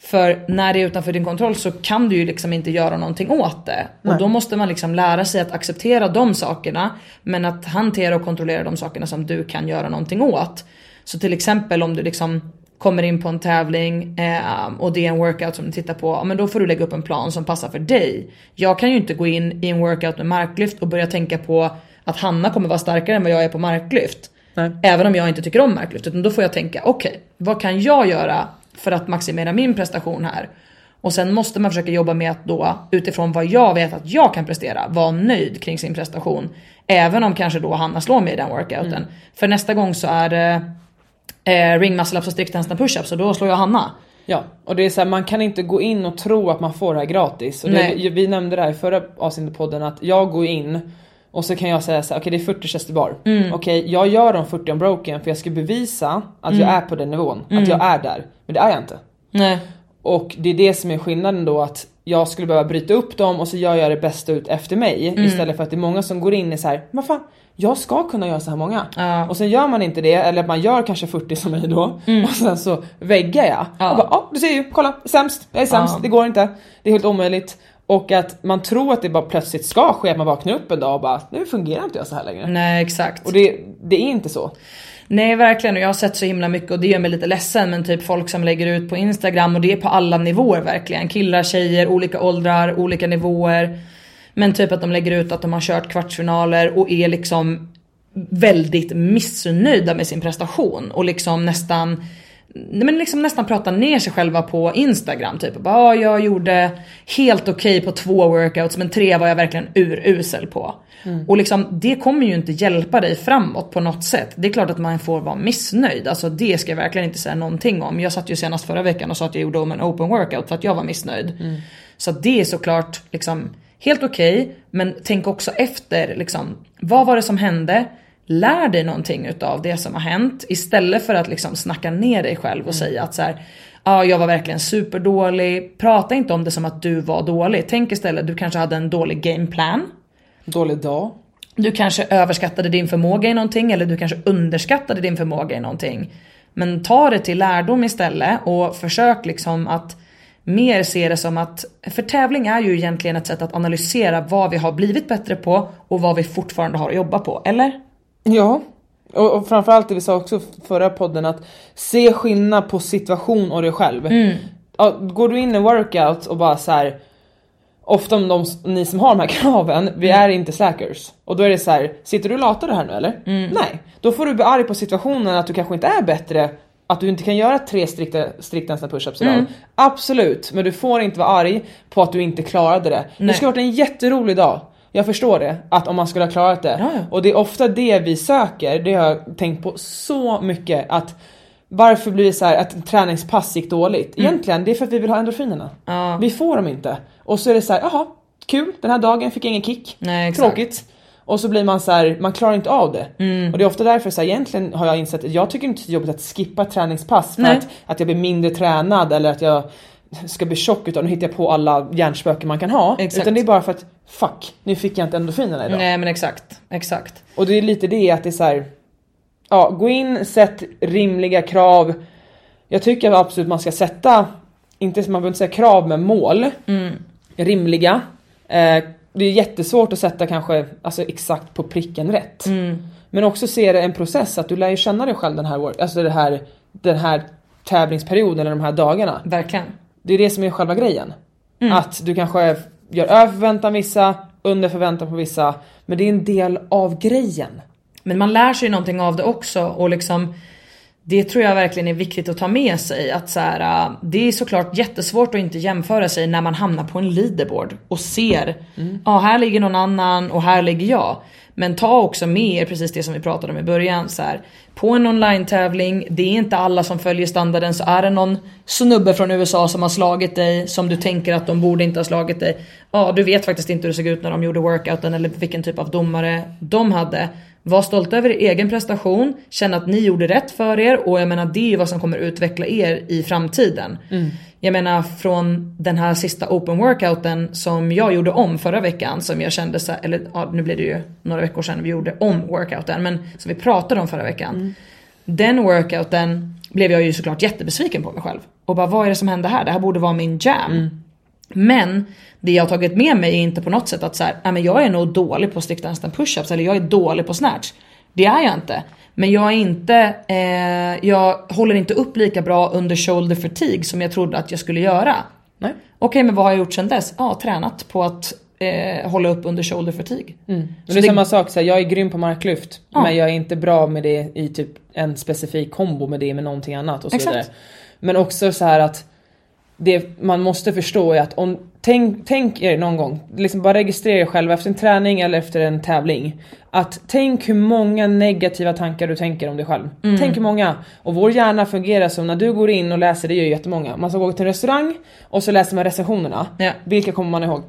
[SPEAKER 1] För när det är utanför din kontroll så kan du ju liksom inte göra någonting åt det. Och då måste man liksom lära sig att acceptera de sakerna. Men att hantera och kontrollera de sakerna som du kan göra någonting åt. Så till exempel om du liksom kommer in på en tävling eh, och det är en workout som du tittar på. Men då får du lägga upp en plan som passar för dig. Jag kan ju inte gå in i en workout med marklyft och börja tänka på att Hanna kommer vara starkare än vad jag är på marklyft.
[SPEAKER 2] Nej.
[SPEAKER 1] Även om jag inte tycker om marklyft. Utan då får jag tänka, okej, vad kan jag göra för att maximera min prestation här? Och sen måste man försöka jobba med att då utifrån vad jag vet att jag kan prestera, vara nöjd kring sin prestation. Även om kanske då Hanna slår mig i den workouten. För nästa gång så är det eh, ring muscle ups och push-ups och då slår jag Hanna.
[SPEAKER 2] Ja, och det är så här, man kan inte gå in och tro att man får det här gratis. Och det, vi nämnde det här i förra avsnittet podden att jag går in och så kan jag säga så här, okej det är 40 chest bar.
[SPEAKER 1] Mm.
[SPEAKER 2] Okej, jag gör de 40 unbroken för jag ska bevisa att jag är på den nivån.
[SPEAKER 1] Mm.
[SPEAKER 2] Att jag är där. Men det är jag inte.
[SPEAKER 1] Nej.
[SPEAKER 2] Och det är det som är skillnaden då att jag skulle behöva bryta upp dem och så gör jag det bästa ut efter mig.
[SPEAKER 1] Mm.
[SPEAKER 2] Istället för att det är många som går in i så här, men fan jag ska kunna göra så här många.
[SPEAKER 1] Ja.
[SPEAKER 2] Och sen gör man inte det, eller man gör kanske 40 som mig då. Och sen så väggar jag.
[SPEAKER 1] Ja.
[SPEAKER 2] Och bara, ja du ser ju, kolla, sämst, jag är sämst,
[SPEAKER 1] Ja.
[SPEAKER 2] det går inte. Det är helt omöjligt. Och att man tror att det bara plötsligt ska ske, att man vaknar upp en dag och bara, nu fungerar inte jag så här längre.
[SPEAKER 1] Nej exakt.
[SPEAKER 2] Och det, det är inte så.
[SPEAKER 1] Nej verkligen och jag har sett så himla mycket och det gör mig lite ledsen men typ folk som lägger ut på Instagram och det är på alla nivåer verkligen. Killar, tjejer, olika åldrar, olika nivåer. Men typ att de lägger ut att de har kört kvartsfinaler och är liksom väldigt missnöjda med sin prestation och liksom nästan men liksom nästan prata ner sig själva på Instagram. Typ bara, ah, jag gjorde helt okej okay på två workouts men tre var jag verkligen urusel på. Mm. Och liksom, det kommer ju inte hjälpa dig framåt på något sätt. Det är klart att man får vara missnöjd. Alltså det ska jag verkligen inte säga någonting om. Jag satt ju senast förra veckan och sa att jag gjorde om en open workout för att jag var missnöjd. Mm. Så det är såklart liksom helt okej. Okay, men tänk också efter liksom, vad var det som hände? Lär dig någonting utav det som har hänt istället för att liksom snacka ner dig själv och mm. säga att så här, ja jag var verkligen superdålig. Prata inte om det som att du var dålig. Tänk istället du kanske hade en dålig gameplan.
[SPEAKER 2] Dålig dag.
[SPEAKER 1] Du kanske överskattade din förmåga i någonting eller du kanske underskattade din förmåga i någonting. Men ta det till lärdom istället och försök liksom att mer se det som att, för tävling är ju egentligen ett sätt att analysera vad vi har blivit bättre på och vad vi fortfarande har att jobba på, eller?
[SPEAKER 2] Ja, och, och framförallt det vi sa också förra podden att se skillnad på situation och dig själv. Mm. Ja, går du in i workout och bara så här, Ofta om de, ni som har de här kraven, vi mm. är inte slackers. Och då är det så här, sitter du och latar det här nu eller? Mm. Nej, då får du bli arg på situationen att du kanske inte är bättre att du inte kan göra tre strikta, strikta pushups idag. Mm. Absolut, men du får inte vara arg på att du inte klarade det. Nej. Det skulle varit en jätterolig dag. Jag förstår det, att om man skulle ha klarat det. Ja, Och det är ofta det vi söker, det har jag tänkt på så mycket att varför blir det så här att träningspass gick dåligt? Mm. Egentligen det är för att vi vill ha endorfinerna. Ja. Vi får dem inte. Och så är det så här, jaha, kul, den här dagen fick jag ingen kick. Nej, Tråkigt. Och så blir man så här, man klarar inte av det. Mm. Och det är ofta därför så här, egentligen har jag insett att jag tycker inte det är jobbigt att skippa träningspass för att, att jag blir mindre tränad eller att jag ska bli tjock utan hittar jag på alla hjärnspöken man kan ha. Exakt. Utan det är bara för att fuck, nu fick jag inte endorfinerna idag.
[SPEAKER 1] Nej men exakt, exakt.
[SPEAKER 2] Och det är lite det att det är så här, ja gå in, sätt rimliga krav. Jag tycker absolut man ska sätta, inte man behöver inte säga krav men mål. Mm. Rimliga. Eh, det är jättesvårt att sätta kanske alltså exakt på pricken rätt. Mm. Men också se det en process att du lär ju känna dig själv den här, alltså det här, den här tävlingsperioden eller de här dagarna.
[SPEAKER 1] Verkligen.
[SPEAKER 2] Det är det som är själva grejen. Mm. Att du kanske gör över förväntan vissa, under förväntan på vissa. Men det är en del av grejen.
[SPEAKER 1] Men man lär sig någonting av det också och liksom det tror jag verkligen är viktigt att ta med sig. Att så här, det är såklart jättesvårt att inte jämföra sig när man hamnar på en leaderboard och ser, ja mm. ah, här ligger någon annan och här ligger jag. Men ta också med er precis det som vi pratade om i början. Så här, på en online-tävling, det är inte alla som följer standarden. Så är det någon snubbe från USA som har slagit dig som du tänker att de borde inte ha slagit dig. Ja, du vet faktiskt inte hur det såg ut när de gjorde workouten eller vilken typ av domare de hade. Var stolta över er egen prestation, känn att ni gjorde rätt för er och jag menar det är vad som kommer utveckla er i framtiden. Mm. Jag menar från den här sista open workouten som jag gjorde om förra veckan som jag kände så eller ja, nu blir det ju några veckor sedan vi gjorde om workouten men som vi pratade om förra veckan. Mm. Den workouten blev jag ju såklart jättebesviken på mig själv. Och bara vad är det som hände här? Det här borde vara min jam. Mm. Men det jag tagit med mig är inte på något sätt att så här, men jag är nog dålig på strict handstand pushups eller jag är dålig på snatch. Det är jag inte. Men jag är inte, eh, jag håller inte upp lika bra under shoulder fatigue som jag trodde att jag skulle göra. Okej okay, men vad har jag gjort sedan dess? Ja, tränat på att eh, hålla upp under shoulder fatigue.
[SPEAKER 2] Mm. det är det... samma sak, så här, jag är grym på marklyft ja. men jag är inte bra med det i typ en specifik kombo med det med någonting annat och så Exakt. vidare. Men också så här att det man måste förstå är att om, tänk, tänk er någon gång, liksom bara registrera er själv efter en träning eller efter en tävling. Att tänk hur många negativa tankar du tänker om dig själv. Mm. Tänk hur många. Och vår hjärna fungerar som när du går in och läser, det gör ju jättemånga. Man ska gå till en restaurang och så läser man recensionerna. Ja. Vilka kommer man ihåg?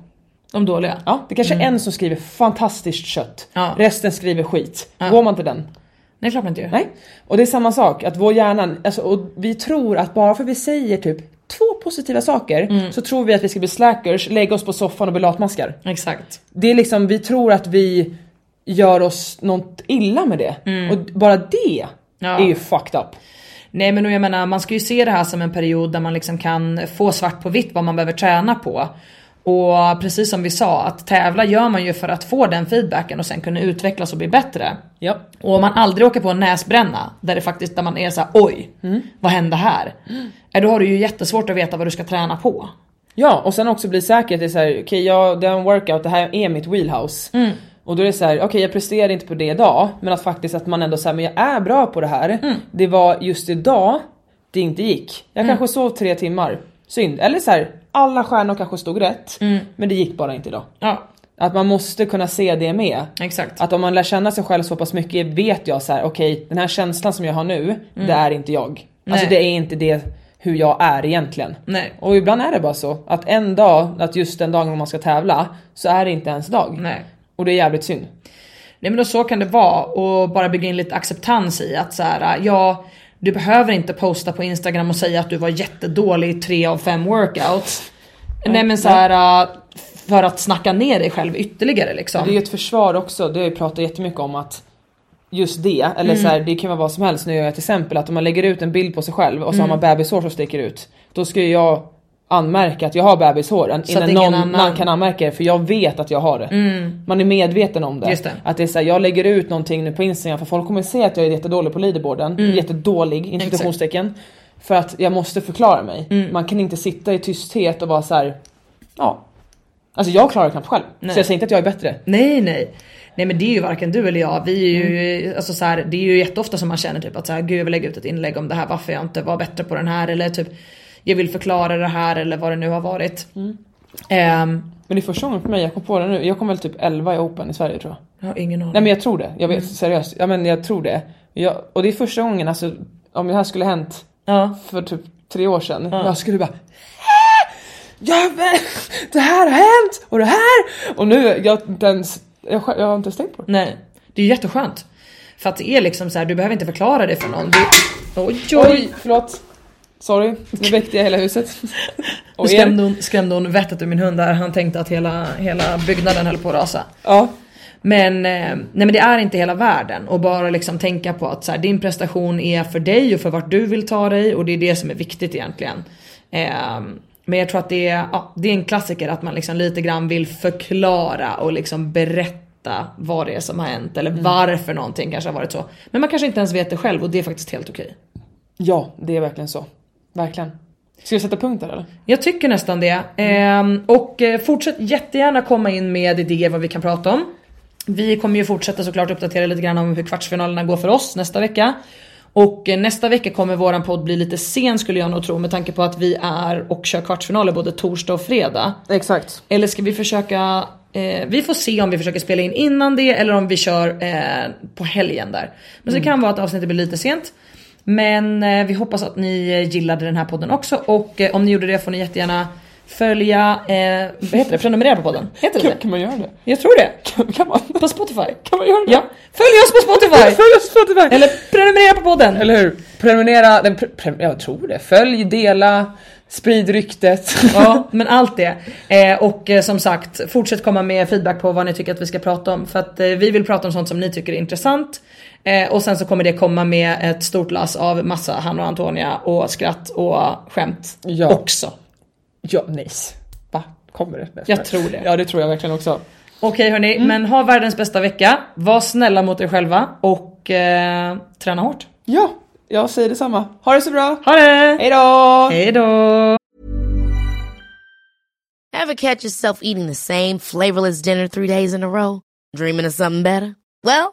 [SPEAKER 1] De dåliga?
[SPEAKER 2] Ja, det kanske är mm. en som skriver fantastiskt kött. Ja. Resten skriver skit. Ja. Går man till den?
[SPEAKER 1] Nej klart man inte gör.
[SPEAKER 2] Nej. Och det är samma sak, att vår hjärna, alltså, och vi tror att bara för vi säger typ två positiva saker mm. så tror vi att vi ska bli slackers, lägga oss på soffan och bli latmaskar.
[SPEAKER 1] Exakt.
[SPEAKER 2] Det är liksom, vi tror att vi gör oss något illa med det. Mm. Och bara det ja. är ju fucked up.
[SPEAKER 1] Nej men jag menar man ska ju se det här som en period där man liksom kan få svart på vitt vad man behöver träna på. Och precis som vi sa, att tävla gör man ju för att få den feedbacken och sen kunna utvecklas och bli bättre.
[SPEAKER 2] Ja.
[SPEAKER 1] Och om man aldrig åker på en näsbränna, där det faktiskt där man är så här: oj, vad hände här? Eh, Då har du ju jättesvårt att veta vad du ska träna på.
[SPEAKER 2] Ja, och sen också bli säker att det är såhär, okej jag, det är en workout, det här är mitt wheelhouse. Och då är det så här: okej jag presterar inte på det idag, men att faktiskt att man ändå säger men jag är bra på det här. Det var just idag det inte gick. Jag kanske sov tre timmar, synd. Eller så här, alla stjärnor kanske stod rätt, men det gick bara inte idag.
[SPEAKER 1] Ja,
[SPEAKER 2] Att man måste kunna se det med.
[SPEAKER 1] exakt.
[SPEAKER 2] Att om man lär känna sig själv så pass mycket vet jag så här: okej den här känslan som jag har nu, det är inte jag. Alltså
[SPEAKER 1] Nej.
[SPEAKER 2] det är inte det hur jag är egentligen.
[SPEAKER 1] Nej.
[SPEAKER 2] Och ibland är det bara så att en dag, att just den dagen man ska tävla, så är det inte ens dag.
[SPEAKER 1] Nej.
[SPEAKER 2] Och det är jävligt synd.
[SPEAKER 1] Nej men då så kan det vara och bara bygga in lite acceptans i att så här, ja du behöver inte posta på Instagram och säga att du var jättedålig i tre av fem workouts. Nej men så här äh, för att snacka ner dig själv ytterligare liksom.
[SPEAKER 2] Det är ju ett försvar också, det har jag pratat jättemycket om att just det, eller så här, det kan vara vad som helst. Nu gör jag till exempel att om man lägger ut en bild på sig själv och så har man bebishår som sticker ut. Då ska ju jag anmärka att jag har bebishåren
[SPEAKER 1] Så
[SPEAKER 2] innan
[SPEAKER 1] ingen
[SPEAKER 2] någon
[SPEAKER 1] annan-
[SPEAKER 2] kan anmärka det för jag vet att jag har det. Man är medveten om det.
[SPEAKER 1] Det.
[SPEAKER 2] Att det är så här, jag lägger ut någonting nu på Instagram för folk kommer se att jag är jättedålig på leaderboarden. Jättedålig, inom citationstecken. För att jag måste förklara mig. Man kan inte sitta i tysthet och vara så här. ja. Alltså jag klarar det knappt själv. Så jag säger inte att jag är bättre.
[SPEAKER 1] Nej nej. Nej men det är ju varken du eller jag. Vi är ju, alltså så här, det är ju jätteofta som man känner typ att så här, gud jag vill lägga ut ett inlägg om det här varför jag inte var bättre på den här eller typ jag vill förklara det här eller vad det nu har varit. Ehm,
[SPEAKER 2] Men det är första gången för mig, jag kom på det nu. Jag kom väl typ 11 i Open i Sverige tror jag.
[SPEAKER 1] jag har ingen aning.
[SPEAKER 2] Nej men jag tror det, jag vet seriöst. Ja men jag tror det. Jag, och det är första gången alltså, om det här skulle hänt
[SPEAKER 1] Ja.
[SPEAKER 2] för typ tre år sedan. Jag skulle bara "Äh! Jävlar! Det här har hänt! Och det här! Och nu, jag, ens, jag, jag har inte ens tänkt på det.
[SPEAKER 1] Nej, det är jätteskönt. För att det är liksom så här, du behöver inte förklara det för någon. Du, oj, oj.
[SPEAKER 2] Oj, förlåt. Sorry, nu väckte jag hela huset. Och
[SPEAKER 1] skrämde hon, skrämde hon vettet ur min hund där. Han tänkte att hela, hela byggnaden höll på att rasa.
[SPEAKER 2] Ja.
[SPEAKER 1] Men, eh, nej men det är inte hela världen. Och bara liksom tänka på att så här, din prestation är för dig och för vart du vill ta dig. Och det är det som är viktigt egentligen. Eh, men jag tror att det är, ja, det är en klassiker att man liksom lite grann vill förklara och liksom berätta vad det är som har hänt. Eller varför någonting kanske har varit så. Men man kanske inte ens vet det själv och det är faktiskt helt okej.
[SPEAKER 2] ja, det är verkligen så. Verkligen. Ska vi sätta punkt där eller?
[SPEAKER 1] Jag tycker nästan det. Och eh, fortsätt jättegärna komma in med idéer vad vi kan prata om. Vi kommer ju fortsätta såklart uppdatera lite grann om hur kvartsfinalerna går för oss nästa vecka. Och eh, nästa vecka kommer våran podd bli lite sen skulle jag nog tro med tanke på att vi är och kör kvartsfinaler både torsdag och fredag.
[SPEAKER 2] Exakt.
[SPEAKER 1] Eller ska vi försöka, eh, vi får se om vi försöker spela in innan det eller om vi kör eh, på helgen där. Men så det kan vara att avsnittet blir lite sent. Men eh, vi hoppas att ni eh, gillade den här podden också och eh, om ni gjorde det får ni jättegärna följa, eh, vad heter det, prenumerera på podden? Heter
[SPEAKER 2] Kan,
[SPEAKER 1] det?
[SPEAKER 2] kan man göra det?
[SPEAKER 1] Jag tror det.
[SPEAKER 2] Kan, kan man?
[SPEAKER 1] På Spotify.
[SPEAKER 2] Kan man göra det?
[SPEAKER 1] Ja, följ oss på Spotify!
[SPEAKER 2] Följ oss på Spotify!
[SPEAKER 1] Eller prenumerera på podden!
[SPEAKER 2] Eller hur? Prenumerera, nej, pre, pre, jag tror det. Följ, dela, sprid ryktet.
[SPEAKER 1] Ja, men allt det. Eh, och eh, som sagt, fortsätt komma med feedback på vad ni tycker att vi ska prata om. För att vi vill prata om sånt som ni tycker är intressant. Eh, och sen så kommer det komma med ett stort lass av massa Hanna och Antonia och skratt och skämt
[SPEAKER 2] Ja.
[SPEAKER 1] också.
[SPEAKER 2] Ja, nice. Va? Kommer det?
[SPEAKER 1] Jag tror det.
[SPEAKER 2] Ja, det tror jag verkligen också.
[SPEAKER 1] Okej hörni, men ha världens bästa vecka. Var snälla mot er själva och eh, träna hårt.
[SPEAKER 2] Ja, jag säger detsamma. Ha det så bra.
[SPEAKER 1] Ha det!
[SPEAKER 2] Hej då!
[SPEAKER 1] Hej då!
[SPEAKER 3] Ever catch yourself eating the same flavorless dinner three days in a row? Dreaming of something better? Well,